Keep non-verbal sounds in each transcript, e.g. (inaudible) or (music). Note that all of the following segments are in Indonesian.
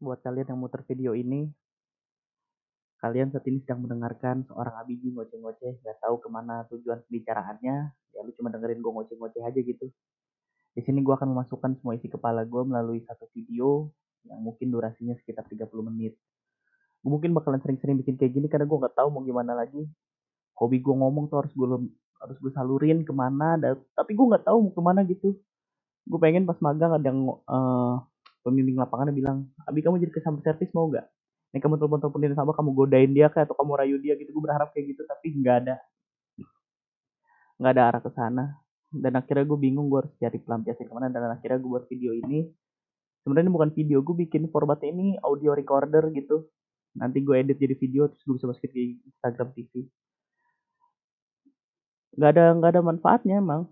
Buat kalian yang muter video ini, kalian saat ini sedang mendengarkan seorang abiji ngoceh-ngoceh, gak tahu ke mana tujuan pembicaraannya, ya lu cuma dengerin gue ngoceh-ngoceh aja gitu. Di sini gue akan memasukkan semua isi kepala gue melalui satu video yang mungkin durasinya sekitar 30 menit. Gue mungkin bakalan sering-sering bikin kayak gini karena gue nggak tahu mau gimana lagi. Hobi gue ngomong tuh harus gue harus gue salurin ke mana, tapi gue nggak tahu mau ke mana gitu. Gue pengen pas magang ada yang uh, pembimbing lapangan bilang, Abi kamu jadi customer service mau gak? Nih kamu telepon-teleponin sama kamu godain dia kayak atau kamu rayu dia gitu. Gue berharap kayak gitu tapi nggak ada. Nggak ada arah ke sana. Dan akhirnya gue bingung gue harus cari pelampiasan ke mana dan akhirnya gue buat video ini. Sebenarnya bukan video, gue bikin formatnya ini audio recorder gitu. Nanti gue edit jadi video terus gue bisa masukin di Instagram TV. Nggak ada nggak ada manfaatnya emang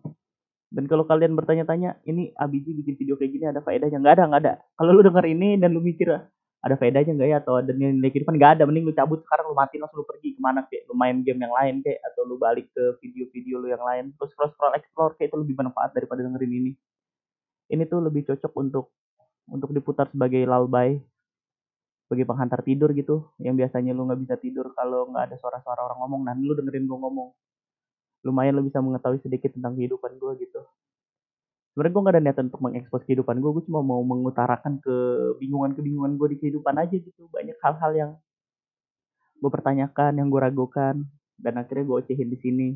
dan kalau kalian bertanya-tanya, ini ABG bikin video kayak gini ada faedahnya? Nggak ada, nggak ada. Kalau lu denger ini dan lu mikir, ada faedahnya nggak ya? Atau ada nilai kehidupan? Nggak ada. Mending lu cabut sekarang, lu mati langsung lu pergi ke mana kayak. Lu main game yang lain kayak. Atau lu balik ke video-video lu yang lain. Terus scroll-scroll explore kayak itu lebih bermanfaat daripada dengerin ini. Ini tuh lebih cocok untuk untuk diputar sebagai lullaby sebagai penghantar tidur gitu yang biasanya lu nggak bisa tidur kalau nggak ada suara-suara orang ngomong nah lu dengerin gue ngomong lumayan lo bisa mengetahui sedikit tentang kehidupan gue gitu. Sebenarnya gue gak ada niatan untuk mengekspos kehidupan gue gue cuma mau mengutarakan kebingungan-kebingungan gue di kehidupan aja gitu. Banyak hal-hal yang gue pertanyakan yang gue ragukan dan akhirnya gue ocehin di sini.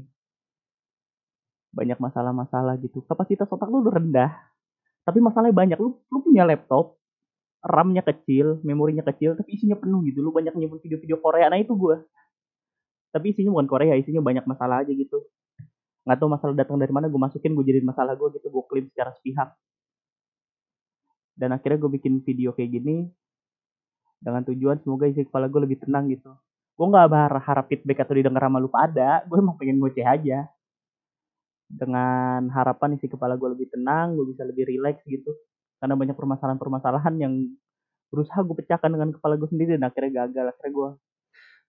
Banyak masalah-masalah gitu. Kapasitas otak lu rendah tapi masalahnya banyak. Lu lu punya laptop RAM-nya kecil, memorinya kecil, tapi isinya penuh gitu. Lu banyak nyimpen video-video Korea, nah itu gue tapi isinya bukan Korea isinya banyak masalah aja gitu nggak tahu masalah datang dari mana gue masukin gue jadiin masalah gue gitu gue klaim secara sepihak. Dan akhirnya gue bikin video kayak gini dengan tujuan semoga isi kepala gue lebih tenang gitu. Gue nggak harap feedback atau didengar sama lu pada gue emang pengen ngoceh aja. Dengan harapan isi kepala gue lebih tenang gue bisa lebih rileks gitu. Karena banyak permasalahan-permasalahan yang berusaha gue pecahkan dengan kepala gue sendiri dan akhirnya gagal akhirnya gue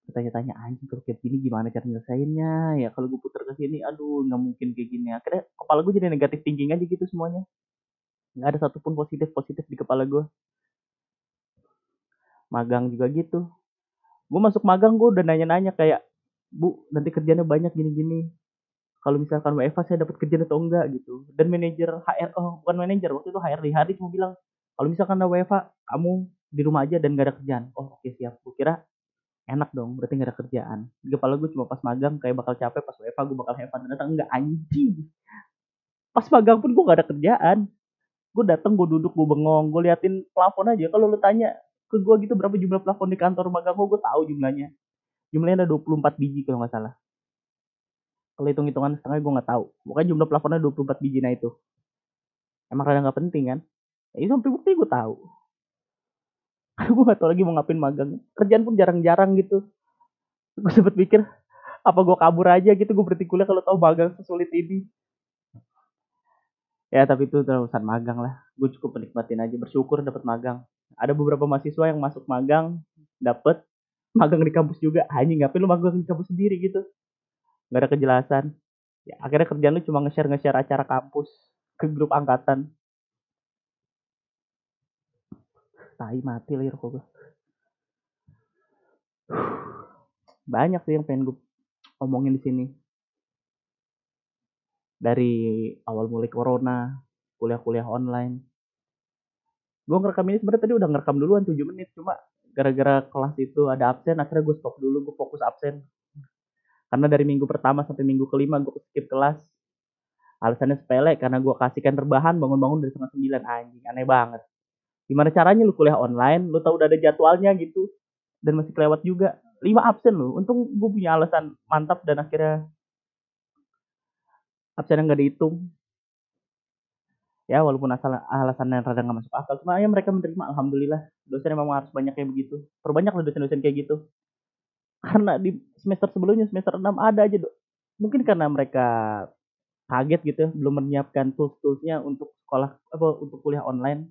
bertanya-tanya anjing kalau kayak gini gimana cara nyelesainnya? Ya kalau gue putar ke sini aduh nggak mungkin kayak gini. Akhirnya kepala gue jadi negatif thinking aja gitu semuanya. Nggak ada satupun positif positif di kepala gue. Magang juga gitu. Gue masuk magang gue udah nanya-nanya kayak bu nanti kerjanya banyak gini-gini. Kalau misalkan WFA saya dapat kerjaan atau enggak? Gitu. Dan manajer HR oh bukan manajer waktu itu HRD hari cuma bilang kalau misalkan ada WFA kamu di rumah aja dan gak ada kerjaan. Oh oke siap. Gue kira enak dong berarti gak ada kerjaan. Di kepala gue cuma pas magang kayak bakal capek pas WFA gue bakal hebat. Ternyata enggak anjing. Pas magang pun gue gak ada kerjaan. Gue dateng gue duduk gue bengong gue liatin plafon aja. Kalau lu tanya ke gue gitu berapa jumlah plafon di kantor magang gue gue tahu jumlahnya. Jumlahnya ada 24 biji kalau nggak salah. Kalau hitung hitungan setengah gue nggak tahu. Pokoknya jumlah plafonnya 24 biji nah itu. Emang kadang nggak penting kan? Ya sampai bukti gue tahu gue gak tau lagi mau ngapain magang. Kerjaan pun jarang-jarang gitu. Gue sempet pikir apa gue kabur aja gitu gue berhenti kuliah kalau tau magang sesulit ini. Ya tapi itu urusan magang lah. Gue cukup menikmatin aja bersyukur dapat magang. Ada beberapa mahasiswa yang masuk magang dapet magang di kampus juga. Hanya ngapain lu magang di kampus sendiri gitu? Nggak ada kejelasan. Ya akhirnya kerjaan lu cuma nge-share nge-share acara kampus ke grup angkatan tai mati lah rokok gue (sighs) banyak sih yang pengen gue omongin di sini. Dari awal mulai corona kuliah-kuliah online. Gue ngerekam ini sebenarnya tadi udah ngerekam duluan 7 menit. Cuma gara-gara kelas itu ada absen akhirnya gue stop dulu gue fokus absen. Karena dari minggu pertama sampai minggu kelima gue skip kelas. Alasannya sepele karena gue kasihkan terbahan bangun-bangun dari setengah sembilan. Anjing aneh banget Gimana caranya lu kuliah online, lu tahu udah ada jadwalnya gitu, dan masih kelewat juga. lima absen lu, untung gue punya alasan mantap dan akhirnya absen yang gak dihitung. Ya walaupun asal alasan yang rada gak masuk akal, cuma ya mereka menerima, alhamdulillah. Dosen memang harus banyak kayak begitu. Perbanyak lah dosen-dosen kayak gitu. Karena di semester sebelumnya, semester 6 ada aja, dok. Mungkin karena mereka kaget gitu ya, belum menyiapkan tools-toolsnya untuk sekolah apa untuk kuliah online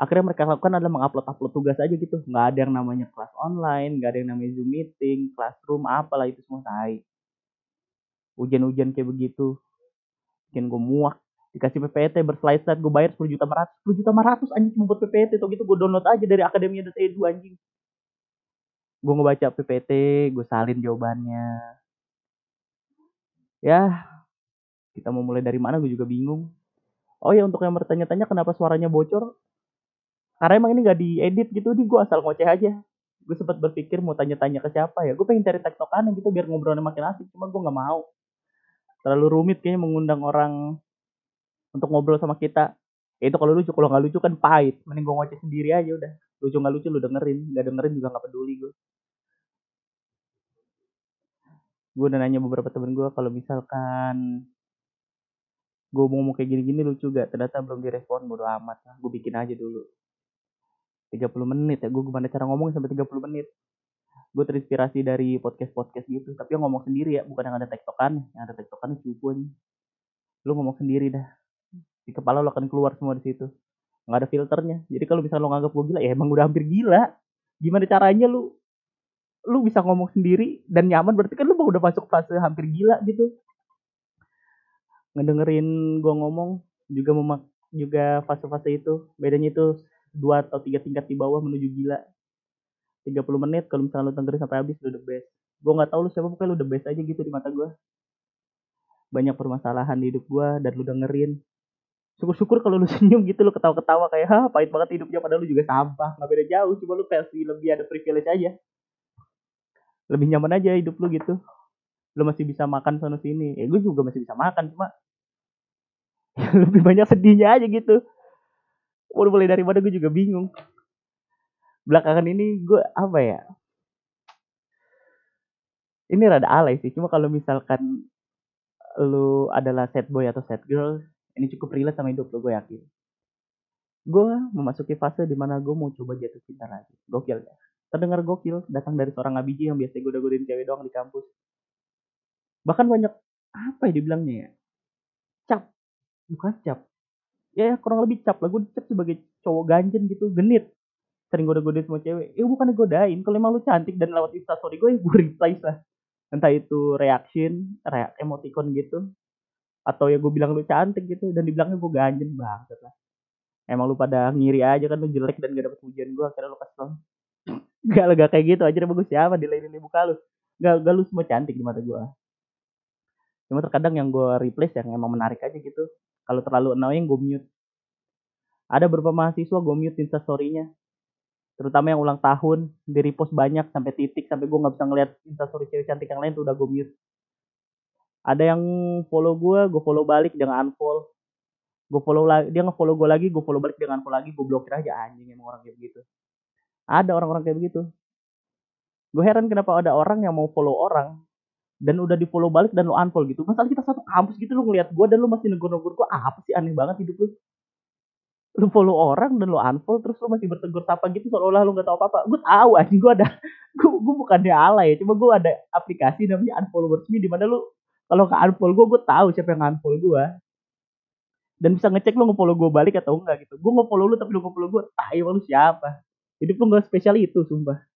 akhirnya mereka lakukan adalah mengupload upload tugas aja gitu. Nggak ada yang namanya kelas online nggak ada yang namanya zoom meeting classroom apalah itu semua. Tai. Ujian-ujian kayak begitu. Bikin gue muak. Dikasih PPT berslide slide gue bayar 10 juta 500 10 juta 500 anjing cuma buat PPT tuh gitu gue download aja dari akademia.edu anjing. Gue ngebaca PPT gue salin jawabannya. Ya kita mau mulai dari mana gue juga bingung. Oh ya untuk yang bertanya-tanya kenapa suaranya bocor karena emang ini gak diedit gitu nih gue asal ngoceh aja. Gue sempat berpikir mau tanya-tanya ke siapa ya. Gue pengen cari tektokan gitu biar ngobrolnya makin asik cuma gue nggak mau. Terlalu rumit kayaknya mengundang orang untuk ngobrol sama kita. Ya itu kalau lucu kalau nggak lucu kan pahit. Mending gue ngoceh sendiri aja udah. Lucu nggak lucu lu dengerin nggak dengerin juga nggak peduli gue gue udah nanya beberapa temen gue kalau misalkan gue mau kayak gini-gini lucu gak ternyata belum direspon bodo amat lah. Gue bikin aja dulu 30 menit ya. Gue gimana cara ngomong sampai 30 menit. Gue terinspirasi dari podcast-podcast gitu. Tapi yang ngomong sendiri ya bukan yang ada tektokan. Yang ada tektokan cukup aja lu ngomong sendiri dah. Di kepala lo akan keluar semua di situ. Nggak ada filternya. Jadi kalau misalnya lo nganggap gue gila ya emang udah hampir gila. Gimana caranya lu? Lu bisa ngomong sendiri dan nyaman berarti kan lu udah masuk fase hampir gila gitu. Ngedengerin gue ngomong juga memak juga fase-fase itu. Bedanya itu dua atau tiga tingkat di bawah menuju gila. 30 menit kalau misalnya lu dengerin sampai habis lu the best. Gue nggak tahu lu siapa pokoknya lu the best aja gitu di mata gue banyak permasalahan di hidup gue dan lu dengerin. Syukur-syukur kalau lu (laughs) senyum gitu lu ketawa-ketawa kayak ha pahit banget hidupnya padahal lu juga sampah nggak beda jauh. Cuma lu versi lebih ada privilege aja. Lebih nyaman aja hidup lu gitu. Lu masih bisa makan sana sini ya gue juga masih bisa makan cuma (laughs) lebih banyak sedihnya aja gitu mau mulai dari mana? Gue juga bingung. Belakangan ini gue apa ya? Ini rada alay sih. Cuma kalau misalkan lu adalah sad boy atau sad girl ini cukup relate sama hidup lu gue yakin. Gue memasuki fase di mana gue mau coba jatuh cinta lagi. Gokil ya? Terdengar gokil datang dari seorang abiji yang biasa gue godain cewek doang di kampus. Bahkan banyak apa ya dibilangnya ya? Cap. Bukan cap ya kurang lebih cap lah. Gue cap sebagai cowok ganjen gitu genit. Sering goda-godain semua cewek. Ya bukan godain. Kalau emang lu cantik dan lewat instastory gue ya gue (laughs) reply lah. Entah itu reaction reak emoticon gitu. Atau ya gue bilang lu cantik gitu dan dibilangnya gue ganjen banget lah. Emang lu pada ngiri aja kan lu jelek dan gak dapet pujian gue akhirnya lu kesel. (clears throat) Gak lega kayak gitu aja. Bagus siapa di lain muka lu? Gak, gak lu semua cantik di mata gue cuma terkadang yang gue replace yang emang menarik aja gitu kalau terlalu annoying gue mute. Ada beberapa mahasiswa gue mute instastorynya. Terutama yang ulang tahun di repost banyak sampai titik sampai gue nggak bisa ngeliat instastory cewek cantik yang lain tuh udah gue mute. Ada yang follow gue gue follow balik dengan unfollow. Gue follow lagi dia nge-follow gue lagi gue follow balik dengan unfollow lagi gue blokir aja anjing emang orang kayak begitu. Ada orang-orang kayak begitu. Gue heran kenapa ada orang yang mau follow orang dan udah di follow balik dan lu unfollow gitu. Masalah kita satu kampus gitu lu ngeliat gue dan lu masih negur-negur gue apa sih aneh banget hidup lu? Lu follow orang dan lu unfollow terus lu masih bertegur sapa gitu seolah-olah lu gak tahu apa-apa. Gue tahu aja gue ada (laughs) gue, gue bukannya alay ya cuma gue ada aplikasi namanya unfollow me di mana lu kalau ke unfollow gue gue tahu siapa yang unfollow gue dan bisa ngecek lu nge-follow gue balik atau enggak gitu. Gue nge-follow lu tapi lu nge-follow gue ah lu siapa? Hidup lu gak spesial itu sumpah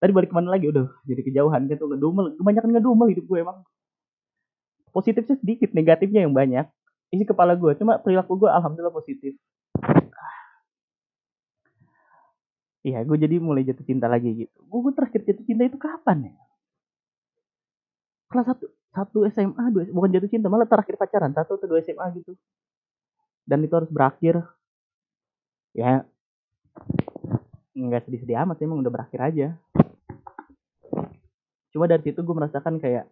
tadi balik ke mana lagi udah jadi kejauhan tuh ngedumel kebanyakan ngedumel hidup gue emang positifnya sedikit negatifnya yang banyak isi kepala gue cuma perilaku gue alhamdulillah positif Iya, gue jadi mulai jatuh cinta lagi gitu. Gue, gue terakhir jatuh cinta itu kapan ya? Kelas satu, satu SMA, dua, bukan jatuh cinta, malah terakhir pacaran, satu atau dua SMA gitu. Dan itu harus berakhir. Ya, nggak sedih-sedih amat, emang udah berakhir aja. Cuma dari situ gue merasakan kayak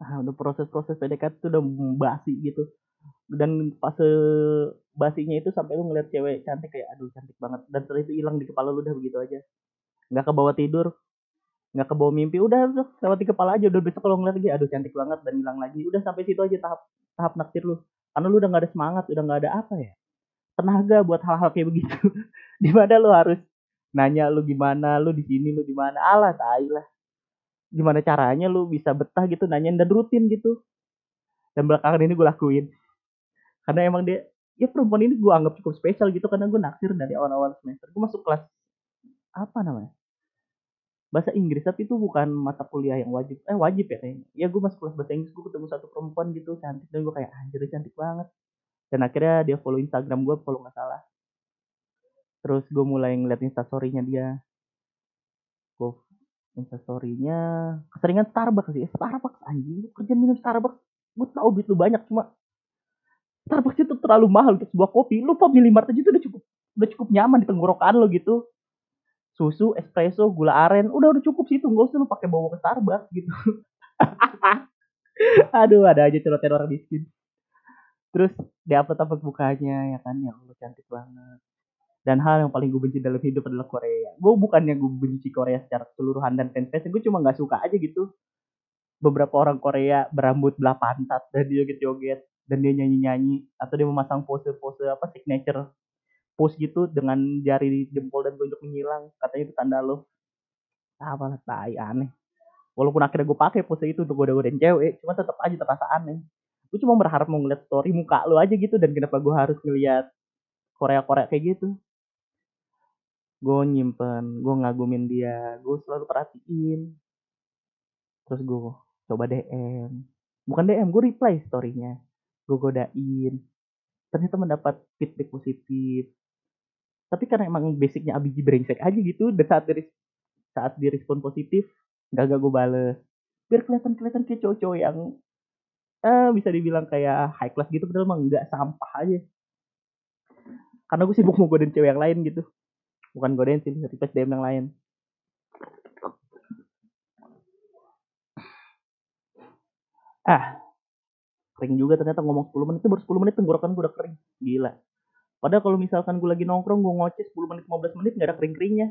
ah, udah proses-proses PDKT itu udah basi gitu. Dan fase basinya itu sampai lu ngeliat cewek cantik kayak aduh cantik banget. Dan setelah itu hilang di kepala lu udah begitu aja. Nggak ke bawah tidur nggak ke bawah mimpi udah tuh lewat di kepala aja. Udah besok kalau ngeliat lagi aduh cantik banget dan hilang lagi. Udah sampai situ aja tahap tahap naksir lu. Karena lu udah nggak ada semangat udah nggak ada apa ya tenaga buat hal-hal kayak begitu. (laughs) Di mana lu harus nanya lu gimana lu di sini lu di mana. Alah tai lah. Gimana caranya lu bisa betah gitu nanyain dan rutin gitu. Dan belakangan ini gue lakuin. Karena emang dia ya perempuan ini gue anggap cukup spesial gitu karena gue naksir dari awal-awal semester. Gue masuk kelas apa namanya? Bahasa Inggris tapi itu bukan mata kuliah yang wajib. Eh wajib ya kayaknya. Ya gue masuk kelas bahasa Inggris gue ketemu satu perempuan gitu cantik. Dan gue kayak anjir cantik banget. Dan akhirnya dia follow Instagram gue follow nggak salah terus gue mulai ngeliat instastorynya dia. Gue instastorynya keseringan Starbucks sih. Starbucks anjing. Lu kerja minum Starbucks gue tau duit lu banyak cuma Starbucks itu terlalu mahal untuk sebuah kopi. Lu Family Mart aja itu udah cukup udah cukup nyaman di tenggorokan lo gitu. Susu espresso gula aren udah udah cukup sih itu. Nggak usah lu pakai bawa ke Starbucks gitu. (laughs) Aduh ada aja celotehan orang miskin. Terus di apa apa bukanya ya kan? Yang lu cantik banget dan hal yang paling gue benci dalam hidup adalah Korea. Gue bukannya gue benci Korea secara keseluruhan dan fans gue cuma nggak suka aja gitu. Beberapa orang Korea berambut belah pantat dan dia joget-joget dan dia nyanyi-nyanyi atau dia memasang pose-pose apa signature pose gitu dengan jari jempol dan telunjuk menghilang. Katanya itu tanda lo apa lah tai aneh. Walaupun akhirnya gue pakai pose itu untuk goda-godain cewek cuma tetap aja terasa aneh. Gue cuma berharap mau ngeliat story muka lo aja gitu dan kenapa gue harus ngeliat Korea-Korea kayak gitu gue nyimpen gue ngagumin dia gue selalu perhatiin. Terus gue coba DM bukan DM gue reply storynya. Gue godain. Ternyata mendapat feedback positif. Tapi karena emang basicnya abiji brengsek aja gitu dan saat di saat direspon positif gak gak gue bales. Biar kelihatan kelihatan kayak cowok-cowok yang eh bisa dibilang kayak high class gitu padahal emang nggak sampah aja. Karena gue sibuk mau godain cewek yang lain gitu bukan godain sih request DM yang lain ah kering juga ternyata ngomong 10 menit itu baru 10 menit tenggorokan gue udah kering gila Padahal kalau misalkan gue lagi nongkrong, gue ngoceh 10 menit, 15 menit, gak ada kering-keringnya.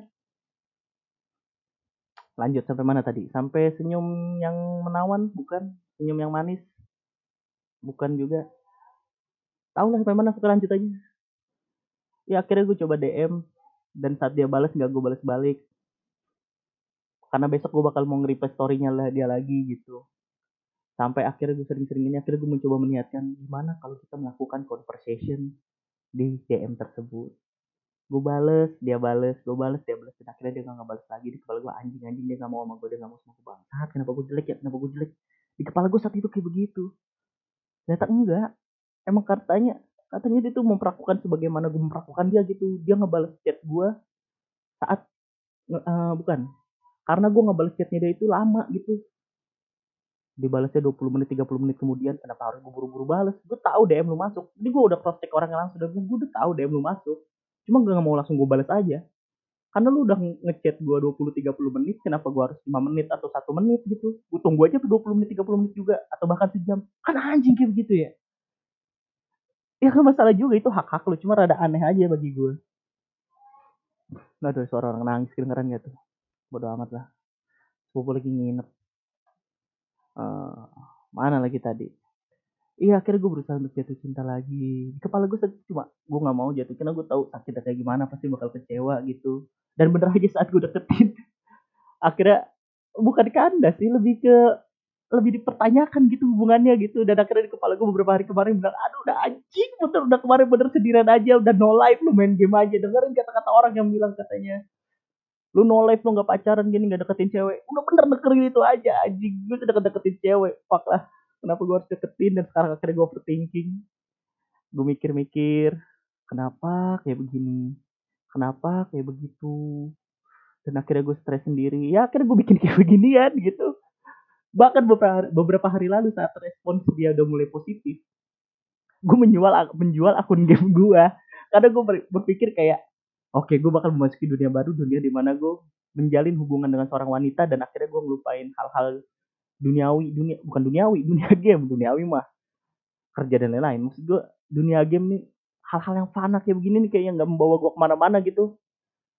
Lanjut sampai mana tadi? Sampai senyum yang menawan, bukan? Senyum yang manis, bukan juga. Tahu lah sampai mana lanjut aja. Ya akhirnya gue coba DM, dan saat dia balas gak gue balas balik. Karena besok gue bakal mau nge-repost story-nya lah dia lagi gitu. Sampai akhirnya gue sering-sering ini, akhirnya gue mencoba meniatkan gimana kalau kita melakukan conversation di DM tersebut? Gue bales dia bales gue bales dia bales dan akhirnya dia gak ngebales lagi. Di kepala gue anjing anjing dia gak mau sama gue dia gak mau sama gue bangsat kenapa gue jelek ya? Kenapa gue jelek? Di kepala gue saat itu kayak begitu. Ternyata enggak. Emang katanya katanya dia tuh memperlakukan sebagaimana gue memperlakukan dia gitu. Dia ngebales chat gue saat uh, bukan. Karena gue ngebales chatnya dia itu lama gitu. Dibalasnya 20 menit 30 menit kemudian kenapa harus gue buru-buru balas gue tahu DM lu masuk. Jadi gue udah cross check orangnya langsung gue udah tahu DM lu masuk. Cuma gue gak mau langsung gue balas aja. Karena lu udah ngechat gue 20-30 menit kenapa gue harus 5 menit atau satu menit gitu? Gue tunggu aja 20 menit 30 menit juga atau bahkan sejam. Kan anjing kayak begitu ya ya kan masalah juga itu hak hak lu cuma rada aneh aja bagi gue nah ada suara orang nangis kedengeran gak tuh? Bodo amat lah. Gue lagi nginep. Uh, mana lagi tadi? Iya akhirnya gue berusaha untuk jatuh cinta lagi. Di kepala gue cuma gue nggak mau jatuh. Karena gue tahu sakitnya kayak gimana pasti bakal kecewa gitu. Dan bener aja saat gue deketin. (laughs) Akhirnya bukan kandas sih lebih ke lebih dipertanyakan gitu hubungannya gitu. Dan akhirnya di kepala gue beberapa hari kemarin bilang aduh udah anjing bener udah kemarin bener sendirian aja udah no life lu main game aja. Dengerin kata-kata orang yang bilang katanya. Lu no life lu nggak pacaran gini nggak deketin cewek. Udah bener deketin itu aja anjing. Gue udah deketin cewek fuck lah. Kenapa gue harus deketin? Dan sekarang akhirnya gue overthinking. Gue mikir-mikir kenapa kayak begini? Kenapa kayak begitu? Dan akhirnya gue stres sendiri. Ya akhirnya gue bikin kayak beginian gitu bahkan beberapa hari, beberapa hari lalu saat respons dia udah mulai positif gue menjual menjual akun game gue karena gue berpikir kayak oke okay, gue bakal memasuki dunia baru dunia di mana gue menjalin hubungan dengan seorang wanita dan akhirnya gue ngelupain hal-hal duniawi dunia bukan duniawi dunia (laughs) game duniawi mah. Kerja dan lain-lain. Maksud gue dunia game nih hal-hal yang fana kayak begini nih kayak yang nggak membawa gue ke mana-mana gitu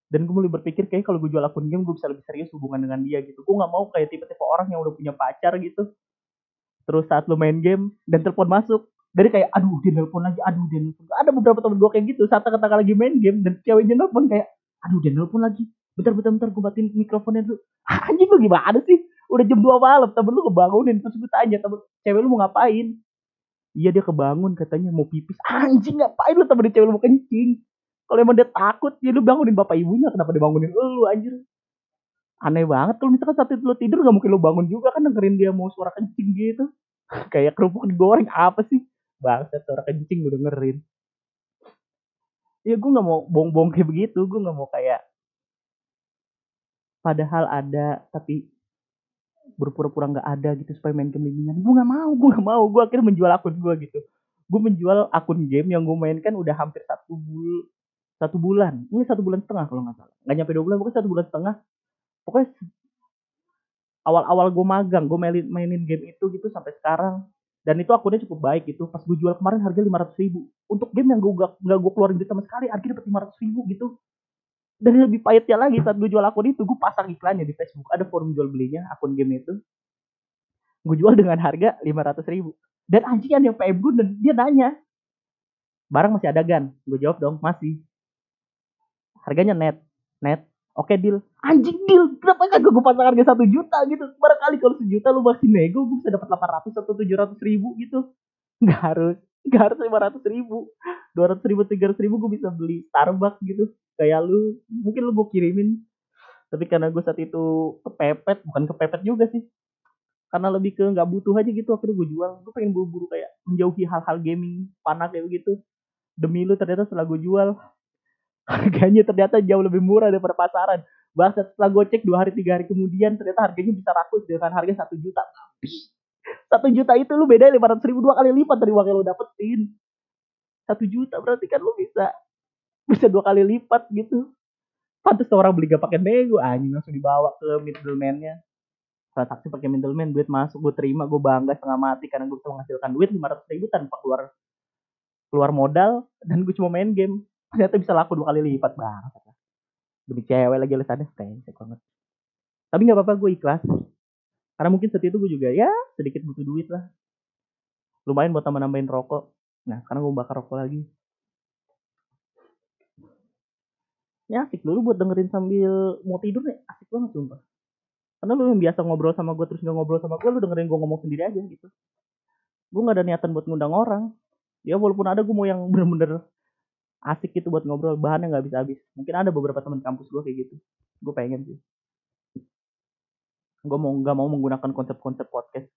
dan gue mulai berpikir kayak kalau gue jual akun game gue bisa lebih serius hubungan dengan dia gitu. Gue nggak mau kayak tipe-tipe orang yang udah punya pacar gitu. Terus saat lu main game dan telepon masuk. Dari kayak aduh dia nelpon lagi aduh dia nelpon ada beberapa temen gue kayak gitu. Saat kata lagi main game dan ceweknya nelpon kayak aduh dia nelpon lagi. Bentar bentar bentar gue matiin mikrofonnya dulu. (laughs) Anjing lu gimana sih? Udah jam 2 malam temen lu kebangunin. Terus gue tanya temen cewek lu mau ngapain? Iya dia kebangun katanya mau pipis. Anjing ngapain lu temen cewek lu mau kencing kalau emang dia takut ya lu bangunin bapak ibunya kenapa dia bangunin lu anjir? Aneh banget kalau misalkan saat itu lo tidur nggak mungkin lo bangun juga kan dengerin dia mau suara kencing gitu. (laughs) Kayak kerupuk digoreng apa sih? Bangsa suara kencing gue dengerin. Ya gue nggak mau bong-bong kayak begitu gue nggak mau kayak padahal ada tapi berpura-pura nggak ada gitu supaya main game bimbingan. Gue nggak mau gue nggak mau. Gue akhirnya menjual akun gue gitu. Gue menjual akun game yang gue mainkan udah hampir satu bul satu bulan. Ini satu bulan setengah kalau nggak salah. Nggak nyampe dua bulan pokoknya satu bulan setengah. Pokoknya awal-awal gue magang gue mainin, mainin game itu gitu sampai sekarang. Dan itu akunnya cukup baik gitu. Pas gue jual kemarin harga lima ratus ribu. Untuk game yang gue gak, gak gue keluarin duit sama sekali harganya dapat lima ratus ribu gitu. Dan lebih pahitnya lagi saat gue jual akun itu gue pasang iklannya di Facebook. Ada forum jual belinya akun game itu. Gue jual dengan harga lima ratus ribu. Dan anjing yang PM gue dan dia nanya barang masih ada gan? Gue jawab dong masih harganya net net. Oke deal. Anjing deal. Kenapa kan gue pasang harga satu juta gitu? Barangkali kalau sejuta lu masih nego gue bisa dapat delapan ratus atau tujuh ratus ribu gitu. Nggak harus nggak harus lima ratus ribu. dua ratus ribu tiga ratus ribu gue bisa beli Starbucks gitu. Kayak lu mungkin lu gue kirimin. Tapi karena gue saat itu kepepet bukan kepepet juga sih. Karena lebih ke nggak butuh aja gitu akhirnya gue jual. Gue pengen buru-buru kayak menjauhi hal-hal gaming panas kayak begitu demi lu ternyata setelah gue jual harganya ternyata jauh lebih murah daripada pasaran. Bahkan setelah gue cek dua hari tiga hari kemudian ternyata harganya bisa rakus dengan harga satu juta. Satu juta itu lu beda lima ratus ribu dua kali lipat dari uang yang lu dapetin. Satu juta berarti kan lu bisa bisa dua kali lipat gitu. Pantas orang beli gak pakai nego anjing langsung dibawa ke middleman-nya. Transaksi pakai middleman duit masuk gue terima gue bangga setengah mati karena gue bisa menghasilkan duit lima ratus ribu tanpa keluar keluar modal dan gue cuma main game ternyata bisa laku dua kali lipat banget demi cewek lagi alasannya brengsek banget tapi nggak apa-apa gue ikhlas. Karena mungkin saat itu gue juga ya sedikit butuh duit lah. Lumayan buat tambah nambahin rokok. Nah sekarang gue bakar rokok lagi. Ya asik dulu buat dengerin sambil mau tidur nih. Asik banget sumpah. Karena lu yang biasa ngobrol sama gue terus gak ngobrol sama gue lu dengerin gue ngomong sendiri aja gitu. Gue gak ada niatan buat ngundang orang. Ya walaupun ada gue mau yang bener-bener asik gitu buat ngobrol bahannya nggak bisa habis mungkin ada beberapa teman kampus gue kayak gitu. Gue pengen sih. Gue mau nggak mau menggunakan konsep-konsep podcast.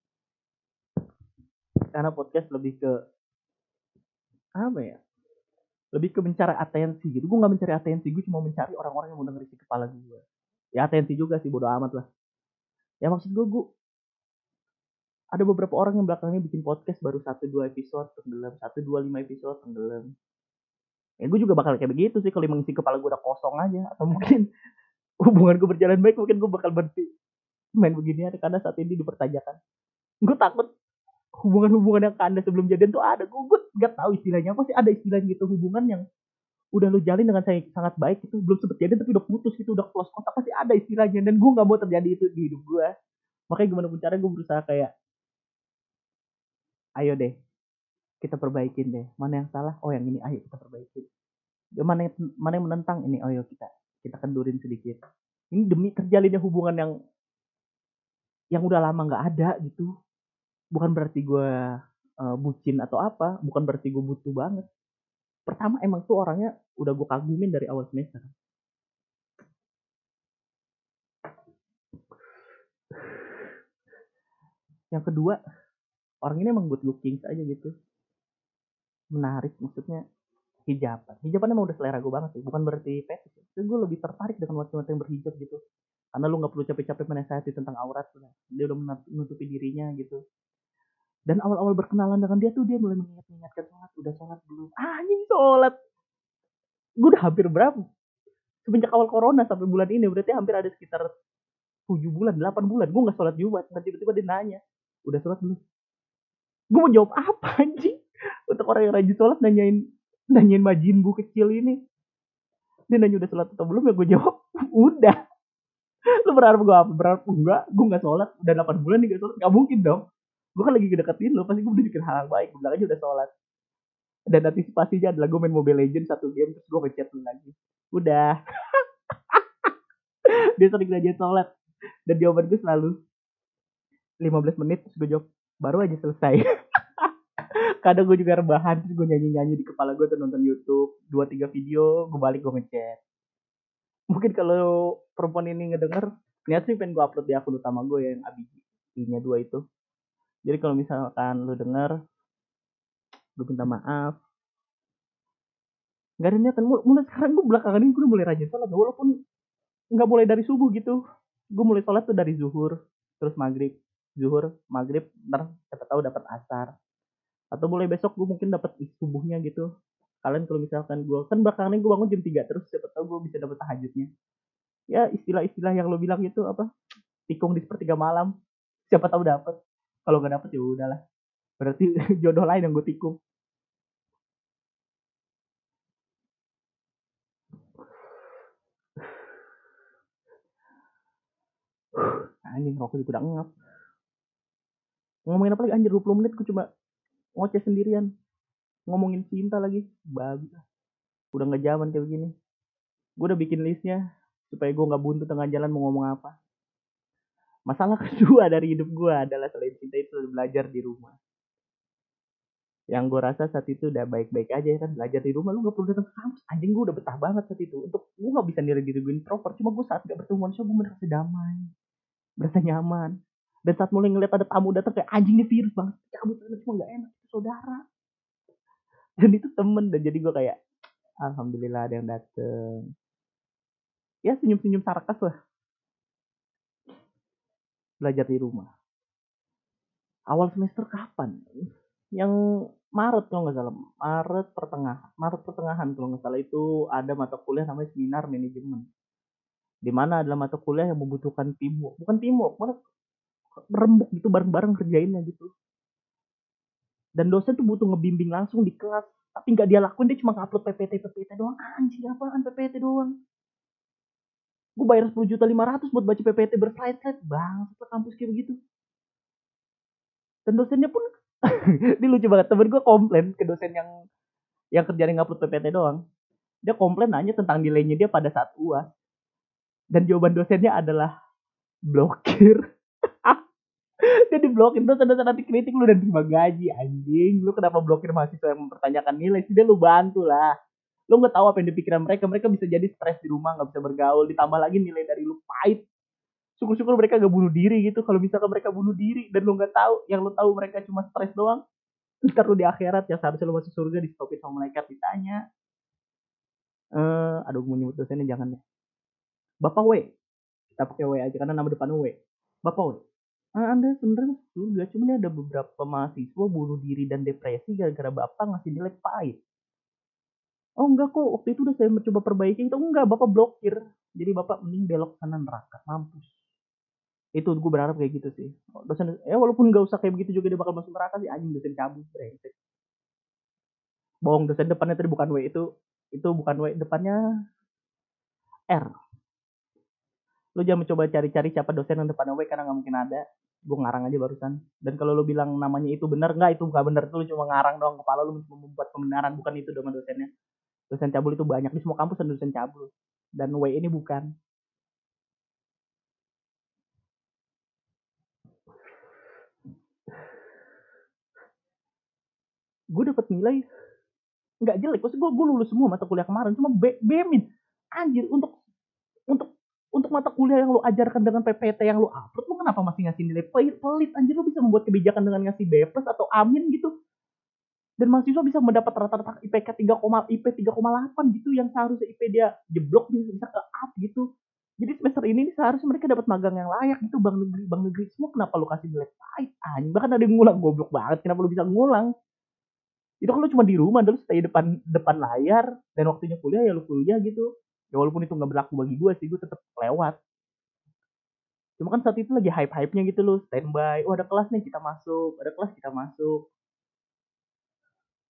Karena podcast lebih ke apa ya? Lebih ke mencari atensi gitu. Gue nggak mencari atensi gue cuma mencari orang-orang yang mau dengerin kepala gue ya atensi juga sih bodo amat lah. Ya maksud gue gue ada beberapa orang yang belakangnya bikin podcast baru satu dua episode tenggelam. Satu dua lima episode tenggelam ya gue juga bakal kayak begitu sih kalau mengisi kepala gue udah kosong aja atau mungkin (laughs) hubungan gue berjalan baik mungkin gue bakal berhenti main begini karena saat ini dipertanyakan. Gue takut hubungan-hubungan yang kandas sebelum jadian tuh ada gue gue gak tahu istilahnya apa sih ada istilah gitu hubungan yang udah lu jalin dengan sangat baik itu belum sempet jadian tapi udah putus gitu udah close kontak pasti ada istilahnya dan gue nggak mau terjadi itu di hidup gue makanya gimana pun caranya gue berusaha kayak ayo deh kita perbaikin deh. Mana yang salah? Oh yang ini. Ayo kita perbaikin. Mana yang mana yang menentang? Ini. Oh kita kita kendurin sedikit. Ini demi terjalinnya hubungan yang yang udah lama nggak ada gitu. Bukan berarti gue uh, bucin atau apa. Bukan berarti gue butuh banget. Pertama emang tuh orangnya udah gue kagumin dari awal semester. Yang kedua orang ini emang good looking aja gitu menarik maksudnya hijaban. Hijaban emang udah selera gue banget sih bukan berarti fetish ya. gue lebih tertarik dengan wanita yang berhijab gitu. Karena lu nggak perlu capek-capek menasihati tentang aurat dia udah menutupi dirinya gitu. Dan awal-awal berkenalan dengan dia tuh dia mulai mengingat-ingatkan sholat. Udah sholat belum? Anjing sholat! Gue udah hampir berapa semenjak awal corona sampai bulan ini berarti hampir ada sekitar tujuh bulan delapan bulan. Gue nggak sholat jumat dan tiba-tiba dia nanya udah sholat belum? Gue mau jawab apa anjing untuk orang yang rajin sholat nanyain nanyain majin bu kecil ini. Dia nanya udah sholat atau belum? Ya gue jawab (laughs) udah. Lu berharap gue apa? Berharap enggak. Gue nggak sholat. Udah 8 bulan nih gak sholat. Nggak mungkin dong. Gue kan lagi kedeketin lo pasti gue udah hal yang baik. Gue bilang aja udah sholat. Dan antisipasinya adalah gue main Mobile Legends satu game terus gue ngechat lu lagi. Udah. (laughs) Dia sering ngajin sholat. Dan jawaban gue selalu 15 menit terus gue jawab baru aja selesai (laughs) kadang gue juga rebahan terus gue nyanyi nyanyi di kepala gue tuh nonton YouTube dua tiga video gue balik gue ngechat. Mungkin kalau perempuan ini ngedenger niat sih pengen gue upload di akun utama gue yang ABG nya dua itu. Jadi kalau misalkan lu denger gue minta maaf. Nggak ada niatan mulai sekarang gue belakangan ini gue mulai rajin sholat walaupun nggak mulai dari subuh gitu. Gue mulai sholat tuh dari zuhur terus maghrib. Zuhur maghrib ntar siapa tahu dapat asar atau mulai besok gue mungkin dapat subuhnya gitu. Kalian kalau misalkan gue kan belakangan ini gue bangun jam 3 terus siapa tahu gue bisa dapat tahajudnya. Ya istilah-istilah yang lo bilang itu apa? Tikung di sepertiga malam. Siapa tahu dapat kalau nggak dapet ya udahlah. Berarti (laughs) jodoh lain yang gue tikung. (sighs) Anjing rokok juga udah ngap. Ngomongin apa lagi? Anjir 20 menit gue cuma ngoceh sendirian. Ngomongin cinta lagi babi. Udah nggak zaman kayak begini. Gue udah bikin listnya supaya gue nggak buntu tengah jalan mau ngomong apa. Masalah (laughs) kedua dari hidup gue adalah selain cinta itu belajar di rumah. Yang gue rasa saat itu udah baik-baik aja kan belajar di rumah. Lu gak perlu datang ke kampus. Anjing gue udah betah banget saat itu. Untuk gue gak bisa nilai diri gue introvert. Cuma gue saat gak bertemu manusia gue merasa damai. Merasa nyaman. Dan saat mulai ngeliat ada tamu datang kayak anjing ini virus banget. Cabut cuma gak enak saudara. (laughs) Dan itu temen dan jadi gue kayak alhamdulillah ada yang dateng. Ya senyum-senyum sarkas lah. Belajar di rumah. Awal semester kapan? Yang Maret kalau nggak salah. Maret pertengahan Maret pertengahan kalau nggak salah itu ada mata kuliah namanya seminar manajemen. Di mana adalah mata kuliah yang membutuhkan teamwork. Bukan mana rembuk gitu bareng-bareng kerjainnya gitu dan dosen tuh butuh ngebimbing langsung di kelas. Tapi nggak dia lakuin dia cuma ngupload PPT PPT doang. Anjing apaan PPT doang? Gue bayar 10 juta 500 buat baca PPT berslide-slide. Bang kampus kayak begitu. Dan dosennya pun (laughs) ini lucu banget. Temen gue komplain ke dosen yang yang kerjanya ngupload PPT doang. Dia komplain nanya tentang nilainya dia pada saat uas dan jawaban dosennya adalah blokir (laughs) dia diblokir dosen-dosen nanti kritik lu dan terima gaji anjing. Lu kenapa blokir mahasiswa yang mempertanyakan nilai? Sih dia lu bantu lah. Lu nggak tahu apa yang dipikiran mereka. Mereka bisa jadi stres di rumah nggak bisa bergaul. Ditambah lagi nilai dari lu pahit. Syukur-syukur mereka gak bunuh diri gitu. Kalau misalkan mereka bunuh diri dan lu nggak tahu yang lu tahu mereka cuma stres doang ntar lu di akhirat ya seharusnya lu masuk surga di stopin sama malaikat ditanya eh uh, aduh gue nyebut dosennya jangan deh bapak W. Kita pakai W aja karena nama depan W. Bapak W anda sebenarnya surga cuma ini ada beberapa mahasiswa bunuh diri dan depresi gara-gara bapak ngasih nilai pahit. Oh enggak kok. Waktu itu udah saya mencoba perbaiki. Itu enggak bapak blokir. Jadi bapak mending belok sana neraka. Mampus. Itu gue berharap kayak gitu sih. Dosen ya walaupun nggak usah kayak begitu juga dia bakal masuk neraka sih. Anjing dosen cabut brengsek. Bohong dosen depannya tadi bukan W itu itu bukan W depannya R. Lu jangan mencoba cari-cari siapa dosen yang depannya W karena nggak mungkin ada gue ngarang aja barusan. Dan kalau lu bilang namanya itu benar nggak itu nggak benar. Itu lu cuma ngarang doang. Kepala lu cuma membuat pembenaran. Bukan itu nama dosennya. Dosen cabul itu banyak. Di semua kampus ada dosen cabul. Dan W ini bukan. Gue dapet nilai nggak jelek. Maksud gue gue lulus semua mata kuliah kemarin. Cuma B, B min. Anjir untuk untuk untuk mata kuliah yang lu ajarkan dengan PPT yang lu upload lu kenapa masih ngasih nilai? Pelit, pelit anjir. Lu bisa membuat kebijakan dengan ngasih B plus atau amin gitu. Dan mahasiswa bisa mendapat rata-rata IPK 3, IP 3,8 gitu yang seharusnya IP dia jeblok bisa bisa ke up gitu. Jadi semester ini seharusnya mereka dapat magang yang layak gitu. Bang negeri bang negeri semua kenapa lu kasih nilai pahit anjing? Bahkan ada yang ngulang goblok banget. Kenapa lu bisa ngulang? Itu kan lu cuma di rumah terus stay depan depan layar. Dan waktunya kuliah ya lu kuliah gitu ya walaupun itu nggak berlaku bagi gue sih gue tetap lewat. Cuma kan saat itu lagi hype hype nya gitu loh standby oh ada kelas nih kita masuk ada kelas kita masuk.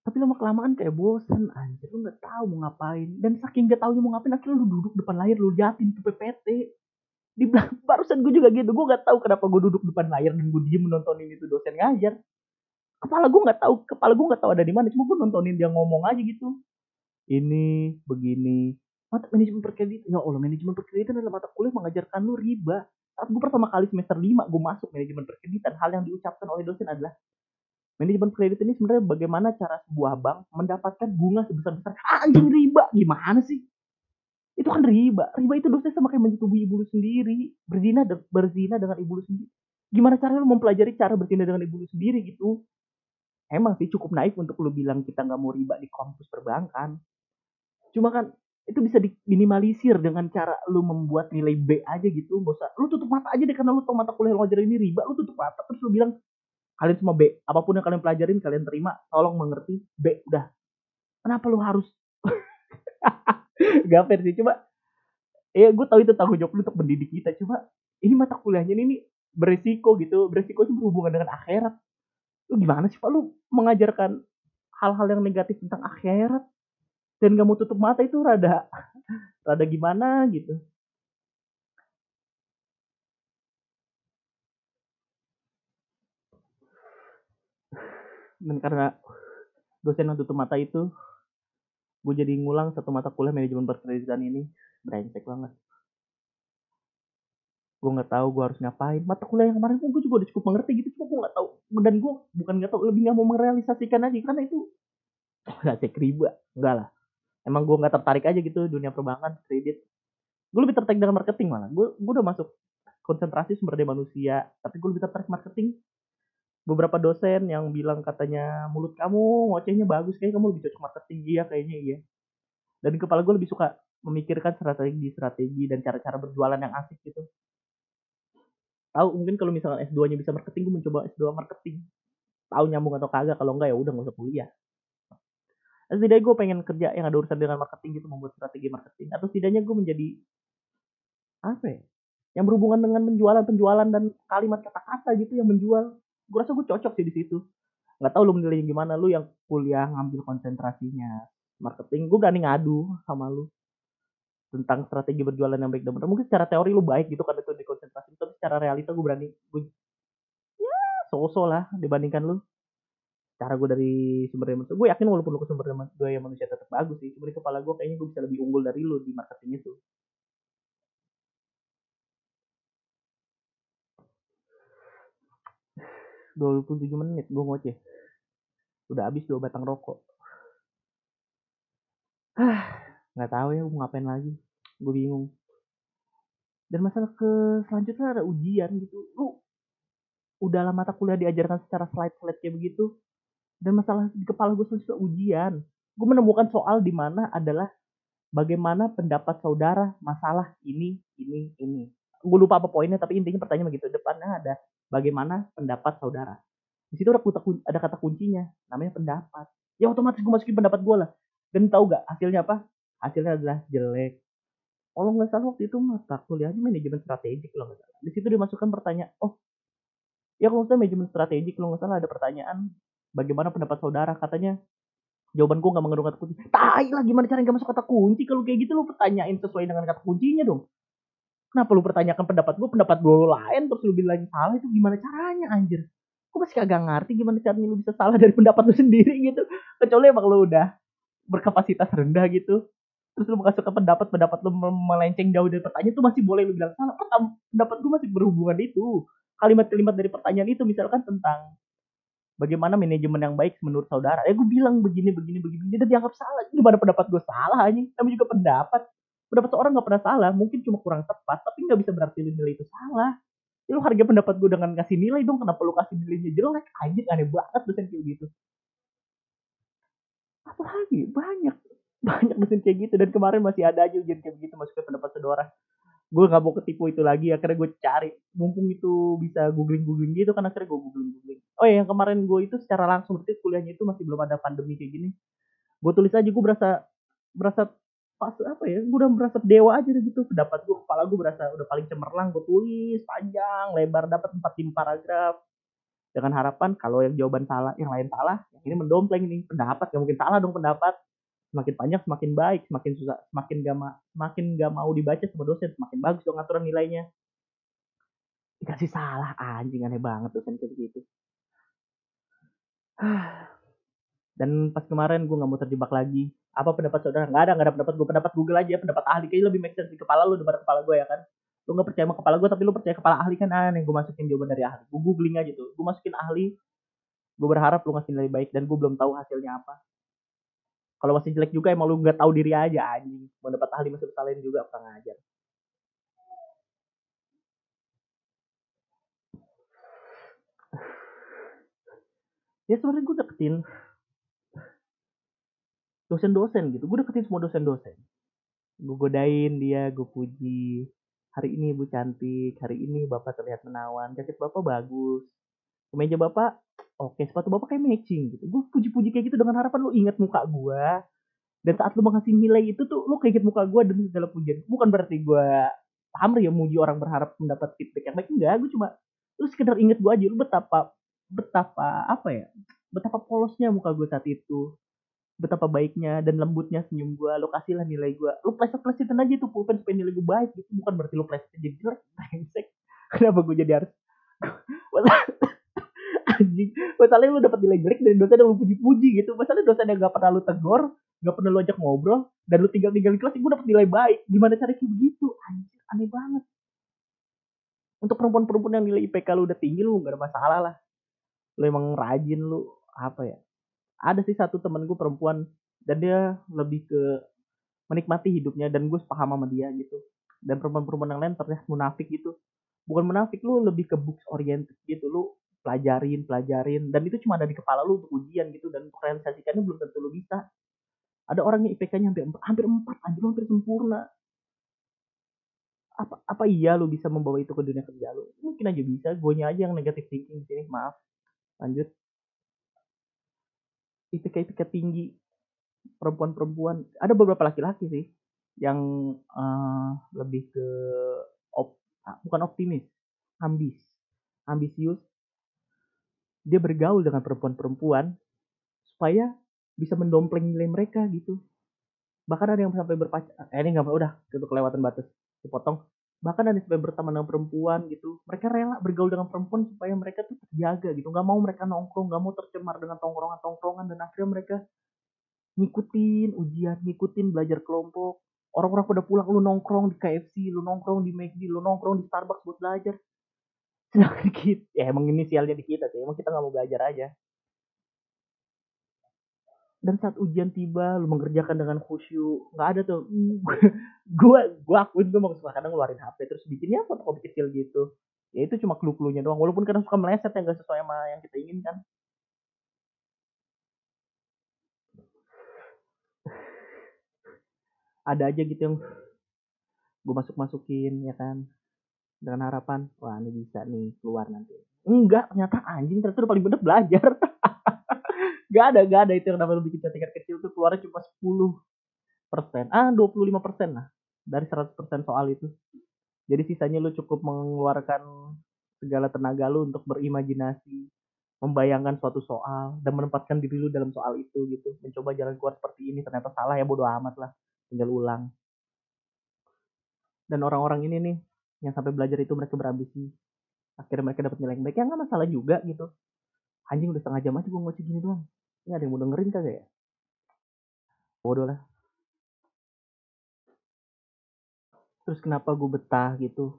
Tapi lama kelamaan kayak bosen anjir lu nggak tahu mau ngapain. Dan saking gak tahu mau ngapain akhirnya lu duduk depan layar lu liatin tuh PPT di (laughs) barusan gue juga gitu gue nggak tahu kenapa gue duduk depan layar dan gue diem menontonin itu dosen ngajar. Kepala gue nggak tahu kepala gue nggak tahu ada di mana cuma gue nontonin dia ngomong aja gitu. Ini begini mata manajemen perkreditan ya Allah manajemen perkreditan adalah mata kuliah mengajarkan lu riba. Saat gue pertama kali semester 5 gue masuk manajemen perkreditan hal yang diucapkan oleh dosen adalah manajemen kredit ini sebenarnya bagaimana cara sebuah bank mendapatkan bunga sebesar besar anjing riba. Gimana sih? Itu kan riba. Riba itu dosanya sama kayak menyetubuhi ibu lu sendiri. Berzina berzina dengan ibu lu sendiri. Gimana caranya lu mempelajari cara berzina dengan ibu lu sendiri gitu? Emang sih cukup naik untuk lu bilang kita nggak mau riba di kampus perbankan. Cuma kan itu bisa diminimalisir dengan cara lu membuat nilai B aja gitu nggak usah. Lu tutup mata aja deh karena lu tau mata kuliah lu ini riba lu tutup mata terus lu bilang kalian semua B apa pun yang kalian pelajarin kalian terima tolong mengerti B udah. Kenapa lu harus (laughs) gak fair sih coba ya gue tahu itu tanggung jawab lu untuk mendidik kita coba ini mata kuliahnya ini beresiko gitu beresiko itu berhubungan dengan akhirat. Lu gimana sih pak? Lu mengajarkan hal-hal yang negatif tentang akhirat dan gak mau tutup mata itu rada rada gimana gitu. Dan karena dosen yang tutup mata itu gue jadi ngulang satu mata kuliah manajemen perkreditan ini. Brengsek banget. Gue nggak tahu gue harus ngapain. Mata kuliah yang kemarin gue juga udah cukup mengerti gitu. Cuma gue nggak tahu. Dan gue bukan nggak tahu lebih nggak mau merealisasikan aja karena itu nggak cek riba enggak lah emang gue nggak tertarik aja gitu dunia perbankan kredit. Gue lebih tertarik dengan marketing malah. Gue gue udah masuk konsentrasi sumber daya manusia tapi gue lebih tertarik marketing. Beberapa dosen yang bilang katanya mulut kamu ngocehnya bagus kayak kamu lebih cocok marketing. Iya kayaknya iya. Dan kepala gue lebih suka memikirkan strategi-strategi dan cara-cara berjualan yang asik gitu. Tahu mungkin kalau misalnya S2 nya bisa marketing gue mencoba S2 marketing. Tahu nyambung atau kagak kalau enggak ya udah nggak usah kuliah setidaknya gue pengen kerja yang ada urusan dengan marketing gitu membuat strategi marketing. Atau setidaknya gue menjadi apa ya yang berhubungan dengan penjualan penjualan dan kalimat kata-kata gitu yang menjual. Gue rasa gue cocok sih di situ. Nggak tahu lu menilainya gimana lu yang kuliah ngambil konsentrasinya marketing gue berani ngadu sama lu tentang strategi berjualan yang baik dan benar. Mungkin secara teori lu baik gitu kan itu di konsentrasi tapi secara realita gue berani gue ya so-so lah dibandingkan lu cara gue dari sumber daya manusia. Gue yakin walaupun lu ke sumber daya manusia tetap bagus sih cuma di kepala gue kayaknya gue bisa lebih unggul dari lu di marketing itu. dua puluh tujuh menit gue ngoceh. Udah habis dua batang rokok. (sighs) Nggak tahu ya mau ngapain lagi. Gue bingung. Dan masalah ke selanjutnya ada ujian gitu. Lu udah lama mata kuliah diajarkan secara slide-slide kayak begitu dan masalah di kepala gue selanjutnya ujian. Gue menemukan soal di mana adalah bagaimana pendapat saudara masalah ini ini ini. Gue lupa apa poinnya tapi intinya pertanyaan begitu. Depannya ada bagaimana pendapat saudara. Di situ ada ada kata kuncinya namanya pendapat. Ya otomatis gue masukin pendapat gue lah. Dan tahu gak hasilnya apa? Hasilnya adalah jelek. Kalau nggak salah waktu itu mata kuliahnya manajemen strategik salah. Di situ dimasukkan pertanyaan oh ya kalau misalnya manajemen strategik kalau nggak salah ada pertanyaan bagaimana pendapat saudara? Katanya jawaban gue gak mengandung kata kunci. Tai lah gimana cara gak masuk kata kunci? Kalau kayak gitu lu pertanyain sesuai dengan kata kuncinya dong. Kenapa lu pertanyakan pendapat gue pendapat gue lain terus lu bilang salah itu gimana caranya anjir? Gue masih kagak ngerti gimana caranya lu bisa salah dari pendapat lu sendiri gitu. Kecuali emang lu udah berkapasitas rendah gitu terus lu ke pendapat pendapat lu melenceng jauh dari pertanyaan itu masih boleh lu bilang salah. Pendapat gue masih berhubungan itu. Kalimat-kalimat dari pertanyaan itu misalkan tentang bagaimana manajemen yang baik menurut saudara? Ya gue bilang begini begini begini dan dianggap salah. Gimana pendapat gue salah aja tapi juga pendapat. Pendapat seorang nggak pernah salah. Mungkin cuma kurang tepat tapi nggak bisa berarti nilai itu salah. Ya lu harga pendapat gue dengan kasih nilai dong. Kenapa lu kasih nilainya jelek? Aja aneh banget dosen kayak gitu. Apa lagi banyak. (laughs) Banyak dosen kayak gitu. Dan kemarin masih ada aja ujian kayak begitu masuk pendapat saudara gue nggak mau ketipu itu lagi akhirnya gue cari. Mumpung itu bisa googling googling gitu kan akhirnya gue googling googling oh ya yang kemarin gue itu secara langsung berarti kuliahnya itu masih belum ada pandemi kayak gini. Gue tulis aja gue berasa berasa pas apa ya gue udah berasa dewa aja gitu. Pendapat gue kepala gue berasa udah paling cemerlang gue tulis panjang lebar dapat empat lima paragraf. Dengan harapan kalau yang jawaban salah yang lain salah yang ini mendompleng ini pendapat gak mungkin salah dong pendapat semakin panjang semakin baik. Semakin susah semakin gak ma semakin gak mau dibaca sama dosen semakin bagus dong aturan nilainya. Dikasih salah anjing aneh banget dosen kayak begitu. (sighs) Dan pas kemarin gue nggak mau terjebak lagi. Apa pendapat saudara? Nggak ada nggak ada pendapat. Gue pendapat Google aja pendapat ahli. Kayaknya lebih make sense di kepala lu daripada kepala gue ya kan? Lu nggak percaya sama kepala gue tapi lu percaya kepala ahli kan? Aneh gue masukin jawaban dari ahli. Gue googling aja tuh. Gue masukin ahli. Gue berharap lu ngasih nilai baik dan gue belum tahu hasilnya apa kalau masih jelek juga emang lu nggak tahu diri aja anjing. Mau dapat ahli masuk salin juga kurang ajar. Ya sebenarnya gue deketin dosen-dosen gitu. Gue deketin semua dosen-dosen. Gue godain dia gue puji. Hari ini ibu cantik hari ini bapak terlihat menawan. Jaket bapak bagus kemeja bapak oke sepatu bapak kayak matching gitu. Gue puji-puji kayak gitu dengan harapan lu ingat muka gue dan saat lu mengasih nilai itu tuh lu kayak muka gue dan segala pujian. Bukan berarti gue paham ya muji orang berharap mendapat feedback yang baik. Enggak gue cuma lu sekedar inget gue aja lu betapa betapa apa ya betapa polosnya muka gue saat itu betapa baiknya dan lembutnya senyum gue lo kasih lah nilai gue lo pleset plesetin aja tuh pulpen supaya nilai gue baik gitu. Bukan berarti lo plesetin jadi jelek (laughs) brengsek. Kenapa gue jadi harus anjing. Masalahnya lo dapat nilai jelek dari dosen yang lo puji-puji gitu. Masalahnya dosen yang gak pernah lo tegur gak pernah lo ajak ngobrol dan lo tinggal tinggal di kelas gue dapat nilai baik. Gimana cara kayak begitu? Anjir aneh banget. Untuk perempuan-perempuan yang nilai IPK lo udah tinggi lo gak ada masalah lah. Lu emang rajin lu apa ya? Ada sih satu temen gue perempuan dan dia lebih ke menikmati hidupnya dan gue sepaham sama dia gitu. Dan perempuan-perempuan yang lain terlihat munafik gitu. Bukan munafik lu lebih ke books oriented gitu. Lu pelajarin pelajarin. Dan itu cuma ada di kepala lu untuk ujian gitu. Dan untuk realisasikannya belum tentu lu bisa. Ada orang yang IPK-nya hampir hampir empat anjir hampir sempurna. Apa apa iya lu bisa membawa itu ke dunia kerja lu? Mungkin aja bisa. Gue aja yang negatif thinking di sini. Maaf. Lanjut. IPK-IPK tinggi. Perempuan-perempuan. Ada beberapa laki-laki sih yang uh, lebih ke op, ah, bukan optimis. Ambis. Ambisius dia bergaul dengan perempuan-perempuan supaya bisa mendompleng nilai mereka gitu. Bahkan ada yang sampai berpacar eh ini nggak udah itu kelewatan batas dipotong. Bahkan ada sampai berteman dengan perempuan gitu. Mereka rela bergaul dengan perempuan supaya mereka tuh terjaga gitu. Nggak mau mereka nongkrong nggak mau tercemar dengan tongkrongan tongkrongan dan akhirnya mereka ngikutin ujian ngikutin belajar kelompok. Orang-orang pada pulang lu nongkrong di KFC lu nongkrong di McD lu nongkrong di Starbucks buat belajar sedangkan (laughs) kita ya emang inisialnya di kita sih. Emang kita nggak mau belajar aja. Dan saat ujian tiba lu mengerjakan dengan khusyuk nggak ada tuh. (laughs) Gue gue akuin gue mau suka kadang ngeluarin HP terus bikinnya fotokopi kecil gitu. Ya itu cuma clue-cluenya doang. Walaupun kadang suka meleset yang gak sesuai sama yang kita inginkan. Ada aja gitu yang gue masuk masukin ya kan dengan harapan wah ini bisa nih keluar nanti enggak ternyata anjing ternyata udah paling bener belajar (laughs) Gak ada, gak ada itu yang namanya bikin tingkat kecil tuh keluarnya cuma 10 persen. Ah, 25 persen lah. Dari 100 persen soal itu. Jadi sisanya lu cukup mengeluarkan segala tenaga lu untuk berimajinasi, membayangkan suatu soal, dan menempatkan diri lu dalam soal itu gitu. Mencoba jalan keluar seperti ini, ternyata salah ya bodo amat lah. Tinggal ulang. Dan orang-orang ini nih, yang sampai belajar itu mereka berambisi. Akhirnya mereka dapat nilai yang baik, ya nggak masalah juga gitu. Anjing udah setengah jam aja gue ngoceh gini doang. Ini ada yang mau dengerin kagak ya? Bodoh lah. Terus kenapa gue betah gitu?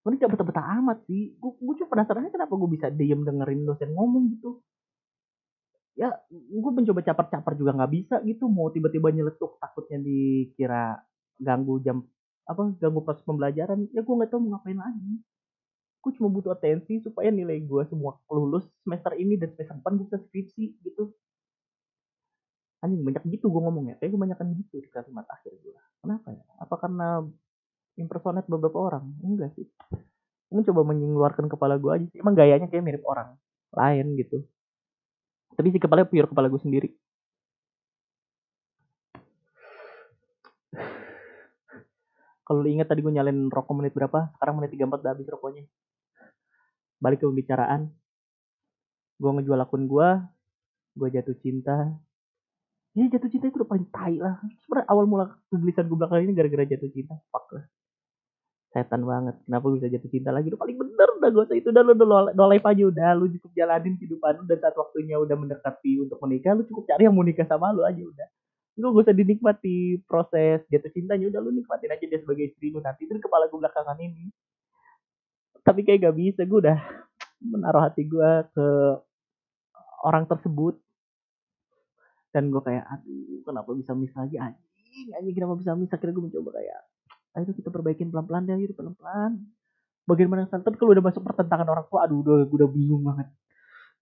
Gue gak betah-betah amat sih. Gue, gue cuma penasaran kenapa gue bisa diem dengerin dosen ngomong gitu. Ya, gue mencoba capar-capar juga nggak bisa gitu. Mau tiba-tiba nyeletuk takutnya dikira ganggu jam apa ganggu proses pembelajaran ya gue nggak tahu mau ngapain lagi. Gue cuma butuh atensi supaya nilai gue semua lulus semester ini dan semester depan bisa skripsi gitu. Anjing banyak gitu gue ngomongnya. Kayak gue banyakan gitu di kalimat akhir gue kenapa ya? Apa karena impersonate beberapa orang? Enggak sih. Gue coba mengeluarkan kepala gue aja sih. Emang gayanya kayak mirip orang lain gitu. Tapi si kepala pure kepala gue sendiri kalau lu ingat tadi gue nyalain rokok menit berapa? Sekarang menit 34 udah habis rokoknya. Balik ke pembicaraan. Gue ngejual akun gue gue jatuh cinta. Ya jatuh cinta itu udah paling tai lah. Sebenarnya awal mula tulisan gue belakang ini gara-gara jatuh cinta. Fuck lah. Setan banget. Kenapa gue bisa jatuh cinta lagi? Udah paling bener udah gue usah itu. Udah lu udah no life aja udah. Lu cukup jalanin kehidupan lu dan saat waktunya udah mendekati untuk menikah lu cukup cari yang mau nikah sama lu aja udah Gue gak usah dinikmati proses jatuh cintanya udah lu nikmatin aja dia sebagai istri lu nanti itu kepala gue belakangan ini. Tapi kayak gak bisa gue udah menaruh hati gue ke orang tersebut. Dan gue kayak aduh kenapa bisa miss lagi? Anjing anjing kenapa bisa miss? Akhirnya gue mencoba kayak ayo kita perbaikin pelan-pelan deh yuk pelan-pelan. Bagaimana tapi kalau udah masuk pertentangan orang tua aduh udah gue udah bingung banget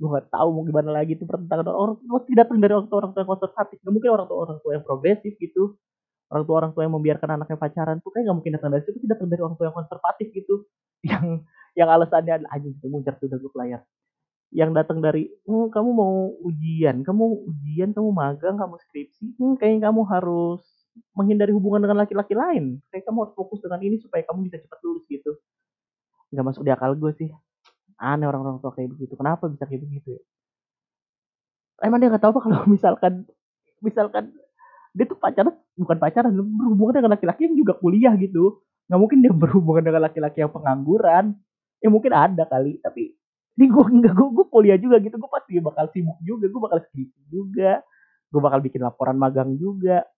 gue gak tahu mau gimana lagi itu pertentangan orang tua pasti datang dari orang tua orang tua yang konservatif gak mungkin orang tua orang tua yang progresif gitu. Orang tua orang tua yang membiarkan anaknya pacaran tuh kayak gak mungkin datang dari situ pasti datang dari orang tua yang konservatif gitu. (laughs) Yang yang alasannya anjing itu muncul tuh udah gue layar yang datang dari hm, kamu mau ujian kamu ujian kamu magang kamu skripsi hmm, kayaknya kamu harus menghindari hubungan dengan laki-laki lain. Kayak kamu harus fokus dengan ini supaya kamu bisa cepat lulus gitu. Nggak masuk di akal gue sih aneh orang-orang tua kayak begitu. Kenapa bisa kayak begitu ya? Emang dia nggak tahu apa kalau (laughs) misalkan misalkan dia tuh pacaran bukan pacaran berhubungan dengan laki-laki yang juga kuliah gitu. Nggak mungkin dia berhubungan dengan laki-laki yang pengangguran. Ya mungkin ada kali tapi di gue enggak gue, gue kuliah juga gitu. Gue pasti bakal sibuk juga gue bakal skripsi juga gue bakal bikin laporan magang juga.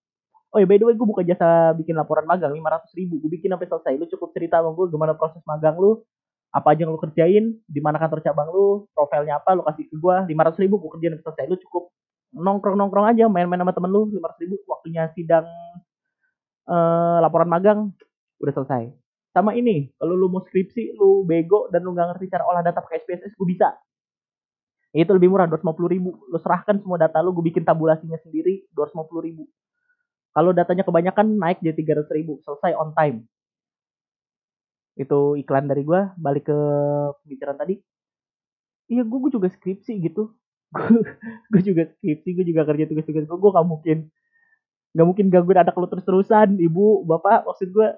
Oh ya by the way gue buka jasa bikin laporan magang lima ratus ribu. Gue bikin sampai selesai. Lu cukup cerita sama gue gimana proses magang lu apa aja yang lu kerjain? Di mana kantor cabang lu? Profilnya apa? Lu kasih ke lima ratus ribu gue kerjain selesai. Lu cukup nongkrong nongkrong aja main-main sama temen lu lima ratus ribu. Waktunya sidang uh, laporan magang udah selesai. Sama ini kalau lu mau skripsi lu bego dan lu nggak ngerti cara olah data pakai SPSS gue bisa. Itu lebih murah 250 ribu. Lu serahkan semua data lu gue bikin tabulasinya sendiri 250 ribu. Kalau datanya kebanyakan naik jadi 300 ribu. Selesai on time itu iklan dari gue balik ke pembicaraan tadi. Iya gue, juga skripsi gitu. (laughs) Gue juga skripsi gue juga kerja tugas-tugas gue gak mungkin gak mungkin gangguin anak lo terus-terusan ibu bapak maksud gue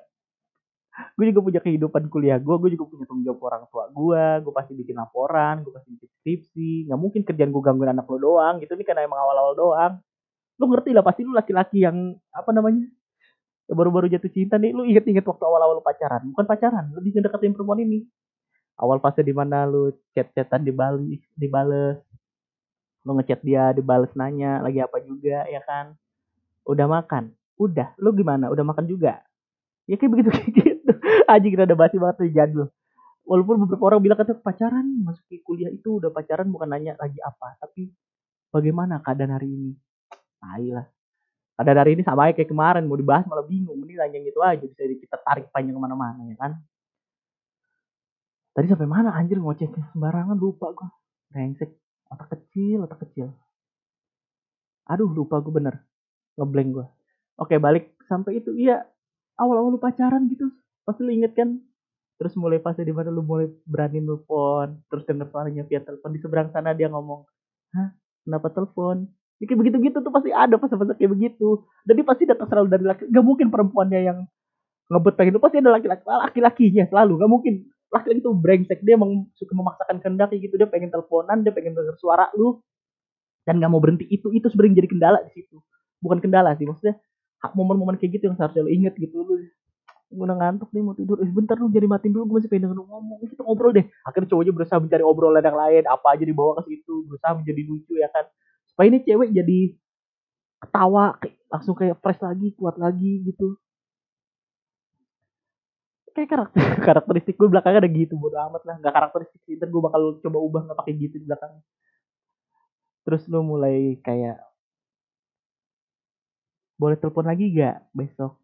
gue juga punya kehidupan kuliah gue gue juga punya tanggung jawab orang tua gue gue pasti bikin laporan gue pasti bikin skripsi. Nggak mungkin kerjaan gue gangguin anak lo doang gitu. Nih karena emang awal-awal doang. Lo ngerti lah pasti lo laki-laki yang apa namanya ya baru-baru jatuh cinta nih lu inget-inget waktu awal-awal pacaran. Bukan pacaran lebih ngedeketin perempuan ini. Awal fase di mana lu chat-chatan di Bali dibales. Lu ngechat dia dibales nanya lagi apa juga? Ya kan? Udah makan? Udah. Lu gimana? Udah makan juga? Ya kayak begitu (laughs) kayak gitu. Aja kita udah basi banget jadul. Walaupun beberapa orang bilang kata pacaran? Masuk kuliah itu udah pacaran bukan nanya lagi apa. Tapi bagaimana keadaan hari ini? Lah ada dari ini sama aja kayak kemarin mau dibahas malah bingung. Ini nanya gitu aja bisa kita tarik panjang ke mana-mana ya kan? Tadi sampai mana anjir ngocehnya sembarangan lupa gua. Brengsek otak kecil otak kecil. Aduh lupa gue bener. Ngeblank gue oke balik sampai itu. Iya awal-awal lu pacaran gitu. Pasti lu inget kan? Terus mulai fase di mana lu mulai berani nelfon terus denger suaranya via telepon. Di seberang sana dia ngomong hah? Kenapa telepon Ya, kayak begitu-gitu tuh pasti ada fase-fase kayak begitu. Jadi pasti datang selalu dari laki. Gak mungkin perempuannya yang ngebet pengen itu pasti ada laki-laki laki-lakinya selalu. Gak mungkin. Laki-laki itu brengsek dia emang suka memaksakan kehendak kayak gitu. Dia pengen teleponan dia pengen denger suara lu. Dan gak mau berhenti itu itu sebenarnya jadi kendala di situ. Bukan kendala sih maksudnya momen-momen kayak gitu yang seharusnya lu inget gitu. Lu gue udah ngantuk nih mau tidur. Eh bentar lu jadi matiin dulu gue masih pengen denger ngomong. Kita ngobrol deh. Akhirnya cowoknya berusaha mencari obrolan yang lain apa aja dibawa ke situ berusaha menjadi lucu ya kan supaya ini cewek jadi ketawa langsung kayak fresh lagi kuat lagi gitu. Kayak karakter (laughs) karakteristik gue belakangnya ada gitu bodo amat lah. Nggak karakteristik sih gue bakal coba ubah nggak pakai gitu di belakang. Terus lu mulai kayak boleh telepon lagi gak besok?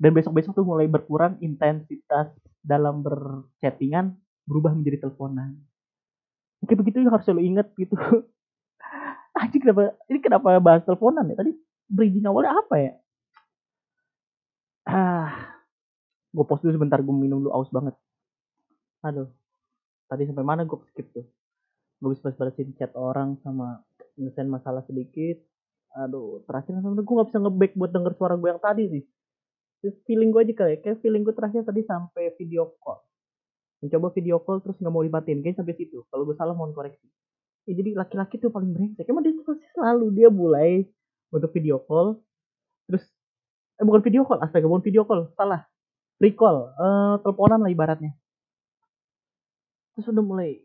Dan besok besok tuh mulai berkurang intensitas dalam berchattingan berubah menjadi teleponan. Kayak begitu harus lo inget gitu (laughs) anjing kenapa ini kenapa bahas teleponan ya? Tadi bridging awalnya apa ya? Ah gue post dulu sebentar gue minum dulu aus banget. Aduh tadi sampai mana gue skip tuh? Gue bisa balesin chat orang sama ngesen masalah sedikit. Aduh terakhir sama gue gak bisa ngeback buat denger suara gue yang tadi sih. Terus feeling gue aja kali kayak feeling gue terakhir tadi sampai video call. Mencoba video call terus nggak mau dimatiin. Kayak sampai situ. Kalau gue salah mohon koreksi ya jadi laki-laki tuh paling brengsek. Emang dia tuh pasti selalu dia mulai untuk video call terus eh bukan video call astaga bukan video call salah free call uh, teleponan lah ibaratnya. Terus udah mulai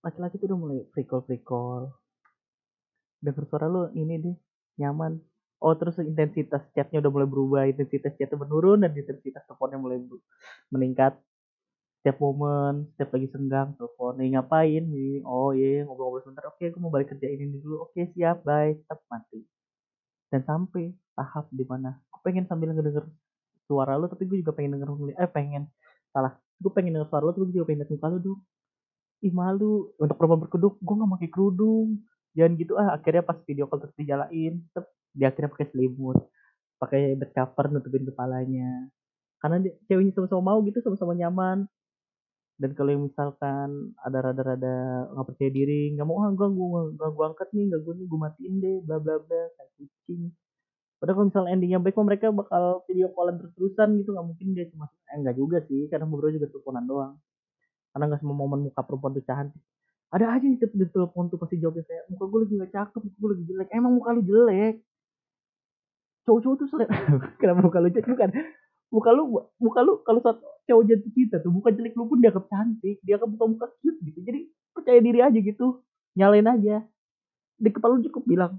laki-laki tuh udah mulai free call free call suara lu ini deh nyaman. Oh terus intensitas chatnya udah mulai berubah intensitas chatnya menurun dan intensitas teleponnya mulai meningkat setiap momen setiap lagi senggang telepon nih ngapain? Nih oh iya yeah, ngobrol-ngobrol sebentar. Oke okay, aku mau balik kerja ini dulu. Oke okay, siap bye. Tetap mati. Dan sampai tahap di mana aku pengen sambil ngedenger suara lu tapi gue juga pengen denger eh pengen salah gue pengen denger suara lu tapi gue juga pengen lihat muka lu dong ih malu untuk perempuan berkeduk gue gak pakai kerudung jangan gitu. Ah akhirnya pas video call terus dijalain dia akhirnya pakai selimut pakai bed cover nutupin kepalanya. Karena ceweknya sama-sama mau gitu sama-sama nyaman dan kalau yang misalkan ada rada-rada nggak percaya diri nggak mau ah gue gue gue gue angkat nih nggak gue nih gue matiin deh bla bla bla kayak kucing. Padahal kalau misalnya endingnya baik mereka bakal video callan terus-terusan gitu nggak mungkin dia cuma eh enggak juga sih karena beberapa juga teleponan doang. Karena nggak semua momen muka perempuan tuh cantik ada aja di, di telepon tuh pasti jawabnya kayak muka gue lagi gak cakep muka gue lagi jelek. Emang muka lu jelek? Cowok-cowok tuh selera (laughs) kenapa muka lu jelek? Bukan muka lu muka lu kalau saat cowok jatuh cinta tuh muka jelek lu pun dianggap cantik dia akan muka cute gitu. Jadi percaya diri aja gitu nyalain aja. Di kepala lu cukup bilang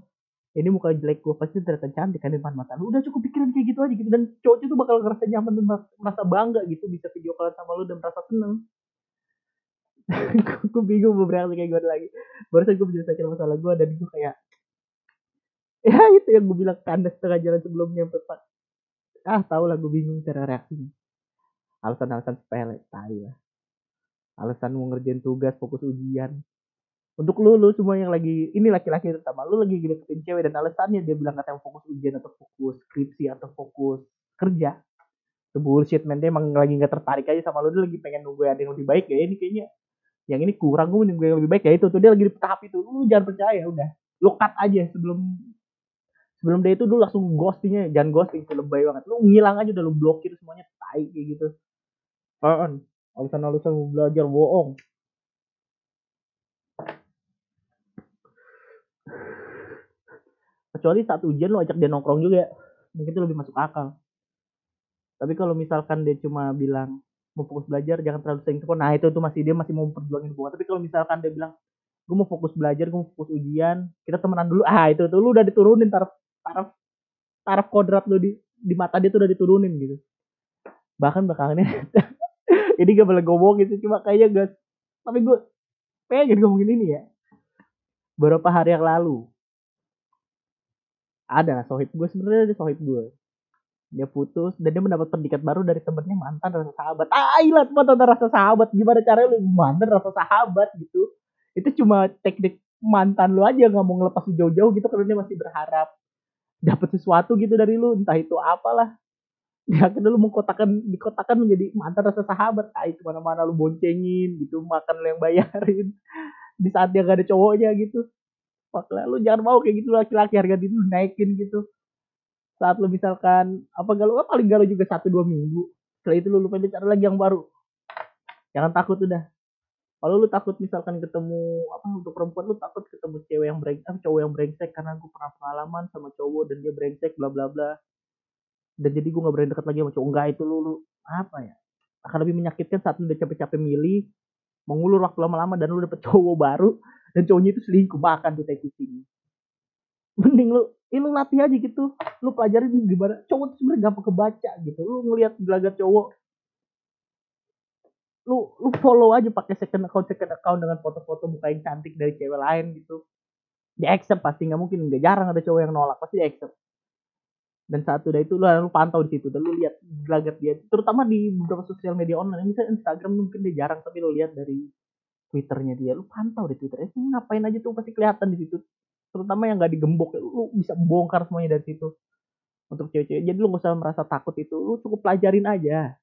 ini muka jelek gue pasti ternyata cantik kan di depan mata lu. Udah cukup pikiran kayak gitu aja gitu. Dan cowok itu bakal ngerasa nyaman dan merasa bangga gitu bisa video call sama lu dan merasa seneng. (laughs) Gue bingung beberapa kayak gue lagi. Barusan gue menyelesaikan masalah gue dan gue kayak (laughs) ya itu yang gue bilang kandas setengah jalan sebelum nyampe ah tau lah gue bingung cara reaksinya. Alasan-alasan sepele tai lah. Alasan mau ngerjain tugas fokus ujian. Untuk lu lu semua yang lagi ini laki-laki terutama lu lagi deketin cewek dan alasannya dia bilang katanya fokus ujian atau fokus skripsi atau fokus kerja. Itu bullshit men. Dia emang lagi nggak tertarik aja sama lu. Dia lagi pengen nunggu ada yang lebih baik. Ya ini kayaknya yang ini kurang gue nunggu yang lebih baik. Ya itu tuh dia lagi di tahap itu. Lu jangan percaya udah. Lu cut aja sebelum sebelum dia itu dulu langsung ghostingnya jangan ghosting itu lebay banget. Lu ngilang aja udah lu blokir semuanya tai kayak gitu. On alasan-alasan mau belajar bohong. Kecuali saat ujian lu ajak dia nongkrong juga mungkin itu lebih masuk akal. Tapi kalau misalkan dia cuma bilang mau fokus belajar jangan terlalu sering telepon. Nah itu tuh masih dia masih mau perjuangin hubungan. Tapi kalau misalkan dia bilang gue mau fokus belajar gue mau fokus ujian kita temenan dulu. Ah itu tuh lu udah diturunin taraf taraf taraf kodrat lu di di mata dia tuh udah diturunin gitu. Bahkan belakangannya ini (laughs) gak boleh ngomong gitu cuma kayaknya gak tapi gue pengen ngomongin ini ya. Beberapa hari yang lalu ada sohib gue sebenarnya ada sohib gue dia putus dan dia mendapat pendikat baru dari temennya mantan rasa sahabat. Ah ilah mantan rasa sahabat. Gimana caranya lu mantan rasa sahabat gitu? Itu cuma teknik mantan lu aja nggak mau ngelepas jauh-jauh gitu karena dia masih berharap dapat sesuatu gitu dari lu entah itu apalah. Ya akhirnya lu mengkotakan dikotakan menjadi mantan rasa sahabat. Ah itu mana-mana lu boncengin gitu makan lu yang bayarin. (laughs) Di saat dia gak ada cowoknya gitu. Makanya lu jangan mau kayak gitu laki-laki harga diri lu naikin gitu. Saat lu misalkan apa galau paling galau juga satu dua minggu. Setelah itu lu lupa cari lagi yang baru. Jangan takut udah kalau lu takut misalkan ketemu apa untuk perempuan lu takut ketemu cewek yang brengsek cowok yang brengsek karena gue pernah pengalaman sama cowok dan dia brengsek bla bla bla. Dan jadi gue gak berani dekat lagi sama cowok. Enggak itu lu, lu apa ya akan lebih menyakitkan saat lu udah capek-capek milih mengulur waktu lama-lama dan lu dapet (laughs) cowok baru dan cowoknya itu selingkuh makan tuh tai kucing. Mending lu eh, lu latih aja gitu. Lu pelajarin gimana cowok tuh sebenarnya gampang kebaca gitu. Lu ngelihat gelagat cowok lu lu follow aja pakai second account second account dengan foto-foto muka yang cantik dari cewek lain gitu. Di accept pasti nggak mungkin nggak jarang ada cowok yang nolak pasti di accept. Dan saat udah itu lu, lu pantau di situ dan lu lihat gelagat dia terutama di beberapa sosial media online misalnya Instagram mungkin dia jarang tapi lu lihat dari Twitternya dia lu pantau di Twitternya ngapain aja tuh pasti kelihatan di situ. Terutama yang nggak digembok lu bisa bongkar semuanya dari situ. Untuk cewek-cewek jadi lu gak usah merasa takut itu lu cukup pelajarin aja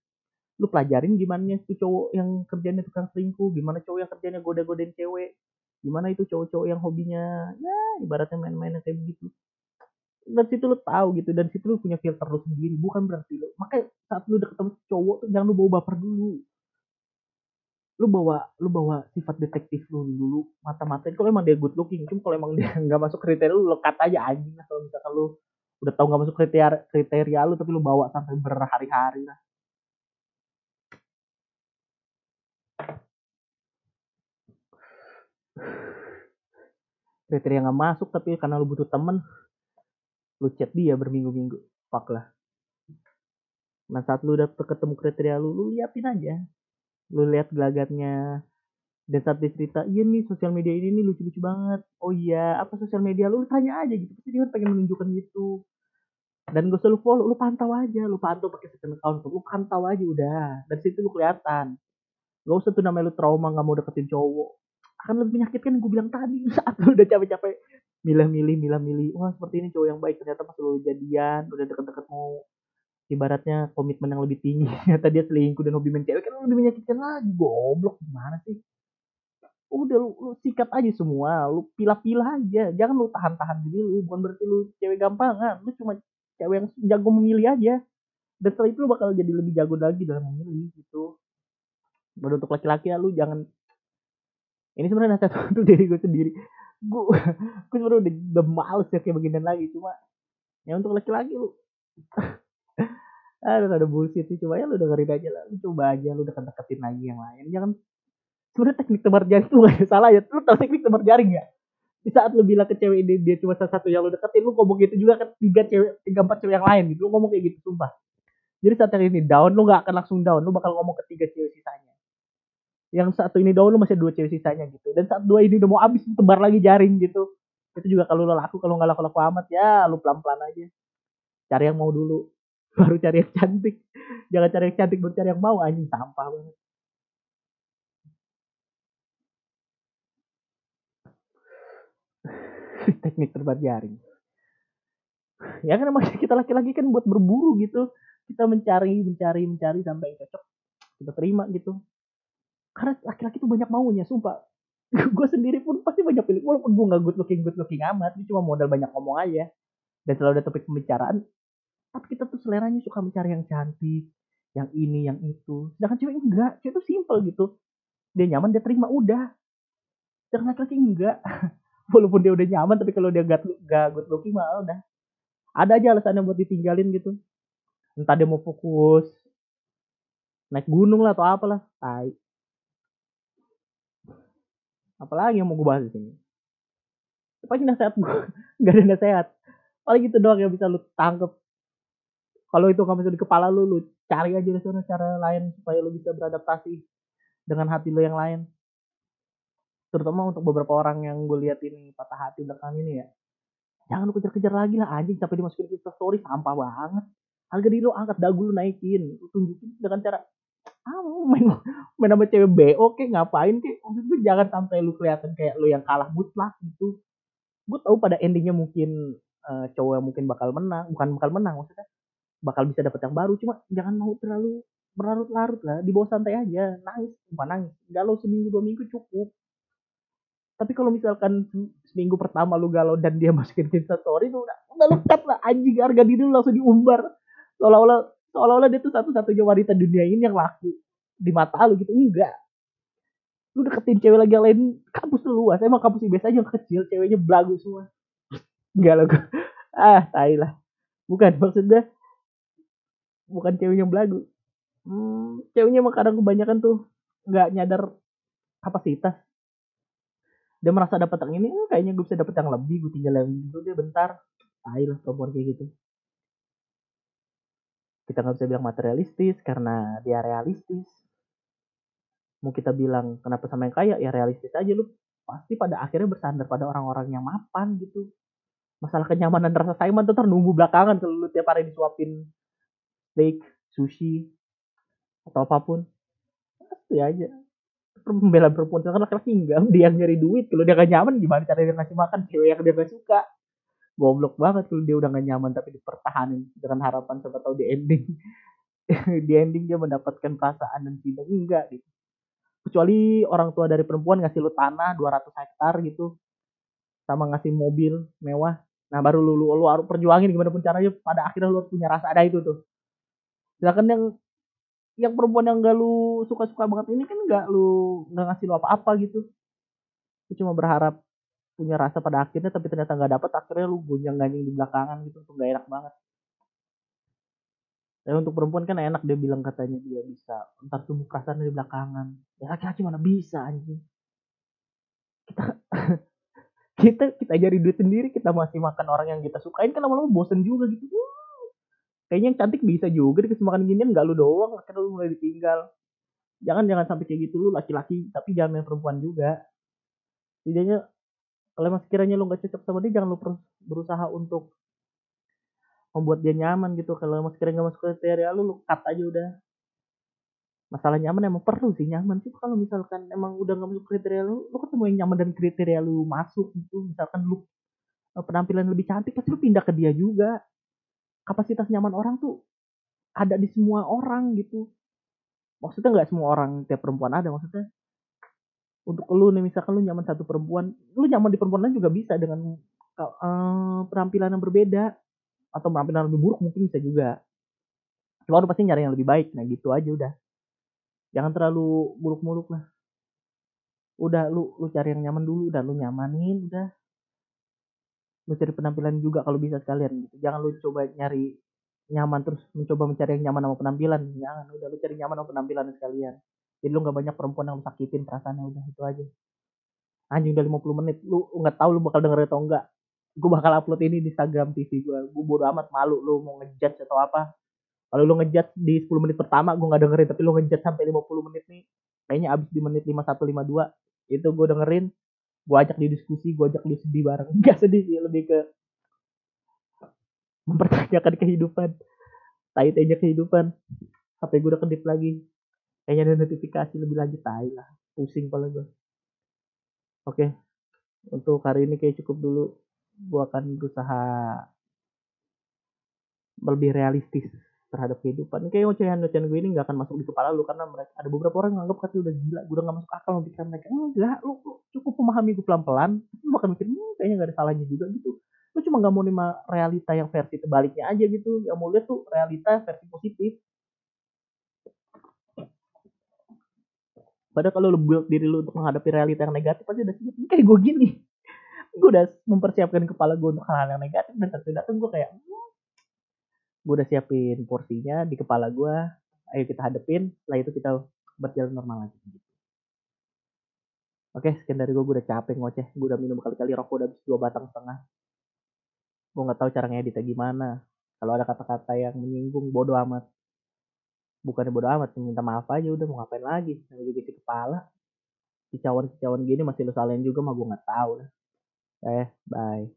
lu pelajarin gimana itu cowok yang kerjanya tukang selingkuh gimana cowok yang kerjanya goda-godain cewek gimana itu cowok-cowok yang hobinya ya ibaratnya main-main kayak begitu. Dan situ lu tahu gitu dan situ lu punya filter lu sendiri bukan berarti lu. Makanya saat lu udah ketemu cowok tuh jangan lu bawa baper dulu. Lu bawa lu bawa sifat detektif lu dulu mata-mata kalau emang dia good looking cuma kalau emang dia (laughs) nggak masuk kriteria lu lekat aja anjing lah. Kalau misalkan lu udah tahu nggak masuk kriteria kriteria lu tapi lu bawa sampai berhari-hari lah kriteria nggak masuk tapi karena lu butuh temen lu chat dia berminggu-minggu. Fuck lah. Nah saat lu udah ketemu kriteria lu lu liatin aja. Lu lihat gelagatnya. Dan saat dia cerita iya nih sosial media ini nih lucu-lucu banget. Oh iya apa sosial media lu, lu tanya aja gitu. Pasti dia kan pengen menunjukkan gitu. Dan gak usah lu follow lu pantau aja. Lu pantau pakai second account lu pantau aja udah. Dari situ lu kelihatan. Gak usah tuh namanya lu trauma gak mau deketin cowok akan lebih menyakitkan. Gue bilang tadi saat lu udah capek-capek. Milih-milih milih-milih wah seperti ini cowok yang baik. Ternyata pas lu jadian udah deket-deket mau ibaratnya komitmen yang lebih tinggi. (laughs) Ternyata dia selingkuh dan hobi main cewek kan lebih menyakitkan lagi. Goblok gimana sih? Udah lu, lu sikat aja semua. Lu pilah-pilah aja. Jangan lu tahan-tahan diri lu. Bukan berarti lu cewek gampangan. Lu cuma cewek yang jago memilih aja. Dan setelah itu lu bakal jadi lebih jago lagi dalam memilih gitu. Baru untuk laki-laki ya lu jangan ini sebenarnya nasihat untuk diri gue sendiri. Gue gue sebenarnya udah, udah males ya kayak beginian lagi. Cuma ya untuk laki-laki lu. (laughs) Aduh ada bullshit sih. Cuma ya lu dengerin aja lah. Lu coba aja lu deket-deketin lagi yang lain. Jangan sebenarnya teknik tebar jaring tuh gak salah ya. Lu tau teknik tebar jaring gak di saat lu bilang ke cewek ini dia cuma salah satu yang lu deketin lu ngomong gitu juga ke tiga cewek tiga empat cewek yang lain gitu. Lu ngomong kayak gitu sumpah. Jadi saat yang ini down lu gak akan langsung down. Lu bakal ngomong ke tiga cewek sisanya yang satu ini down lu masih dua cewek sisanya gitu. Dan saat dua ini udah mau habis tebar lagi jaring gitu. Itu juga kalau lu laku kalau nggak laku laku amat ya lu pelan pelan aja. Cari yang mau dulu (laughs) baru cari yang cantik. Jangan cari yang cantik baru cari yang mau anjing sampah banget. (laughs) Teknik terbat jaring. Ya kan emang kita laki-laki kan buat berburu gitu. Kita mencari mencari mencari sampai yang cocok kita terima gitu karena laki-laki tuh banyak maunya sumpah. (laughs) Gue sendiri pun pasti banyak pilih walaupun gue gak good looking good looking amat ini cuma modal banyak ngomong aja. Dan selalu ada topik pembicaraan tapi kita tuh seleranya suka mencari yang cantik yang ini yang itu. Sedangkan cewek enggak cewek tuh simple gitu. Dia nyaman dia terima udah. Sedangkan laki-laki enggak. (laughs) Walaupun dia udah nyaman tapi kalau dia gak, gak good looking mah udah. Ada aja alasannya buat ditinggalin gitu. Entah dia mau fokus naik gunung lah atau apalah tai apalagi yang mau gue bahas di sini? Pasti nasihat gue (laughs) nggak ada nasihat. Paling itu doang yang bisa lu tangkep. Kalau itu kamu di kepala lu lu cari aja di sana cara lain supaya lu bisa beradaptasi dengan hati lu yang lain. Terutama untuk beberapa orang yang gue lihat ini patah hati belakang ini ya. Jangan lu kejar-kejar lagi lah anjing. Sampai dimasukin ke story sampah banget. Harga diri lu angkat dagu lu naikin. Lu tunjukin dengan cara ah main main sama cewek BO kayak ngapain kayak maksud gue jangan sampai lu kelihatan kayak lu yang kalah mutlak gitu. Gue tahu pada endingnya mungkin uh, cowok yang mungkin bakal menang bukan bakal menang maksudnya bakal bisa dapat yang baru cuma jangan mau terlalu berlarut-larut lah di bawah santai aja nangis bukan nangis galau seminggu dua minggu cukup. Tapi kalau misalkan seminggu pertama lu galau dan dia (laughs) masukin ke story itu udah udah lekat lah anjing harga diri lu langsung diumbar. Seolah-olah seolah-olah dia tuh satu-satunya wanita dunia ini yang laku di mata lu gitu enggak. Lu deketin cewek lagi yang lain kampus lu luas. Emang kampus biasa aja yang kecil ceweknya belagu semua. Enggak lah ah tai lah. Bukan maksudnya bukan ceweknya belagu. Hmm, ceweknya emang kadang kebanyakan tuh nggak nyadar kapasitas. Dia merasa dapat yang ini eh, kayaknya gue bisa dapat yang lebih gue tinggal yang itu dia bentar. Tai lah perempuan kayak gitu. Kita nggak bisa bilang materialistis karena dia realistis mau kita bilang kenapa sama yang kaya? Ya realistis aja lu pasti pada akhirnya bersandar pada orang-orang yang mapan gitu. Masalah kenyamanan rasa sayang tuh ternumbu belakangan kalau lu tiap hari disuapin steak sushi atau apa pun. Pasti aja. Pembelaan perempuan kan laki-laki enggak dia nyari duit kalau dia gak nyaman gimana cara dia ngasih makan? Cewek yang dia gak suka. Goblok banget kalau dia udah gak nyaman tapi dipertahanin dengan harapan siapa tahu di ending. (laughs) Di ending dia mendapatkan perasaan dan cinta. Enggak gitu kecuali orang tua dari perempuan ngasih lu tanah 200 hektar gitu. Sama ngasih mobil mewah. Nah baru lu lu, lu harus perjuangin gimana pun caranya. Pada akhirnya lu harus punya rasa ada itu tuh. Sedangkan yang yang perempuan yang gak lu suka-suka banget ini kan gak lu gak ngasih lu apa-apa gitu. Lu cuma berharap punya rasa pada akhirnya tapi ternyata gak dapet akhirnya lu gonjang ganjing di belakangan gitu tuh gak enak banget tapi untuk perempuan kan enak dia bilang katanya dia bisa. Ntar tumbuh perasaan di belakangan. Ya laki-laki mana bisa anjing? Kita (laughs) kita kita jadi duit sendiri kita masih makan orang yang kita sukain kan lama-lama bosen juga gitu. Kayaknya yang cantik bisa juga dikasih makan ginian nggak lu doang akhirnya lu mulai ditinggal. Jangan jangan sampai kayak gitu lu laki-laki tapi jangan main perempuan juga. Setidaknya kalau emang sekiranya lu nggak cocok sama dia jangan lu berusaha untuk membuat dia nyaman gitu. Kalau emang sekiranya nggak masuk kriteria lu lu cut aja udah. Masalah nyaman emang perlu sih nyaman sih. Kalau misalkan emang udah nggak masuk kriteria lu lu ketemu yang nyaman dan kriteria lu masuk gitu. Misalkan lu eh, penampilan lebih cantik pasti lu pindah ke dia juga. Kapasitas nyaman orang tuh ada di semua orang gitu. Maksudnya nggak semua orang tiap perempuan ada maksudnya. Untuk lu nih misalkan lu nyaman satu perempuan lu nyaman di perempuan lain juga bisa dengan uh, penampilan yang berbeda atau penampilan lebih buruk mungkin bisa juga. Cuma lu pasti nyari yang lebih baik. Nah gitu aja udah. Jangan terlalu buruk-muluk lah. Udah lu lu cari yang nyaman dulu udah lu nyamanin udah. Lu cari penampilan juga kalau bisa sekalian gitu. Jangan lu coba nyari nyaman terus. Mencoba mencari yang nyaman sama penampilan. Jangan udah. Lu cari nyaman sama penampilan sekalian. Jadi lu nggak banyak perempuan yang lu sakitin perasaannya udah. Itu aja. Anjing udah 50 menit. Lu nggak tahu lu bakal denger atau enggak gue bakal upload ini di Instagram TV gue gue bodo amat malu lu mau ngejudge atau apa. Kalau lu ngejudge di 10 menit pertama gue nggak dengerin. Tapi lu ngejudge sampai 50 menit nih kayaknya abis di menit 51 52 itu gue dengerin. Gue ajak di diskusi gue ajak di sedih bareng. (laughs) Nggak sedih sih lebih ke mempertanyakan kehidupan. Tai aja kehidupan. HP gue udah kedip lagi. Kayaknya ada notifikasi lebih lanjut tai lah. Pusing pala gue oke. Untuk hari ini kayak cukup dulu gue akan berusaha lebih realistis terhadap kehidupan. Kayak ocehan-ocehan gue ini gak akan masuk di kepala lu karena mereka ada beberapa orang yang anggap katanya udah gila gue udah gak masuk akal pikiran mereka enggak lu, lu cukup memahami gue pelan-pelan. Lu bakal mikir hmm, kayaknya gak ada salahnya juga gitu. Lu cuma gak mau nerima realita yang versi terbaliknya aja gitu. Yang mau lihat tuh realita versi positif. Padahal kalau lu build diri lu untuk menghadapi realita yang negatif aja udah siap. Kayak gue gini gue udah mempersiapkan kepala gue untuk hal-hal yang negatif dan satu datang gue kayak hmm, gue udah siapin porsinya di kepala gue ayo kita hadepin setelah itu kita berjalan normal lagi gitu. Oke, sekian dari gue, gue udah capek ngoceh, gue udah minum kali-kali rokok udah habis dua batang setengah. Gue nggak tahu cara ngeditnya gimana. Kalau ada kata-kata yang menyinggung, bodoh amat. Bukannya bodoh amat, minta maaf aja udah mau ngapain lagi. Namanya juga kepala. Kicauan-kicauan gini masih lo salahin juga mah gue nggak tahu lah. Eh, bye.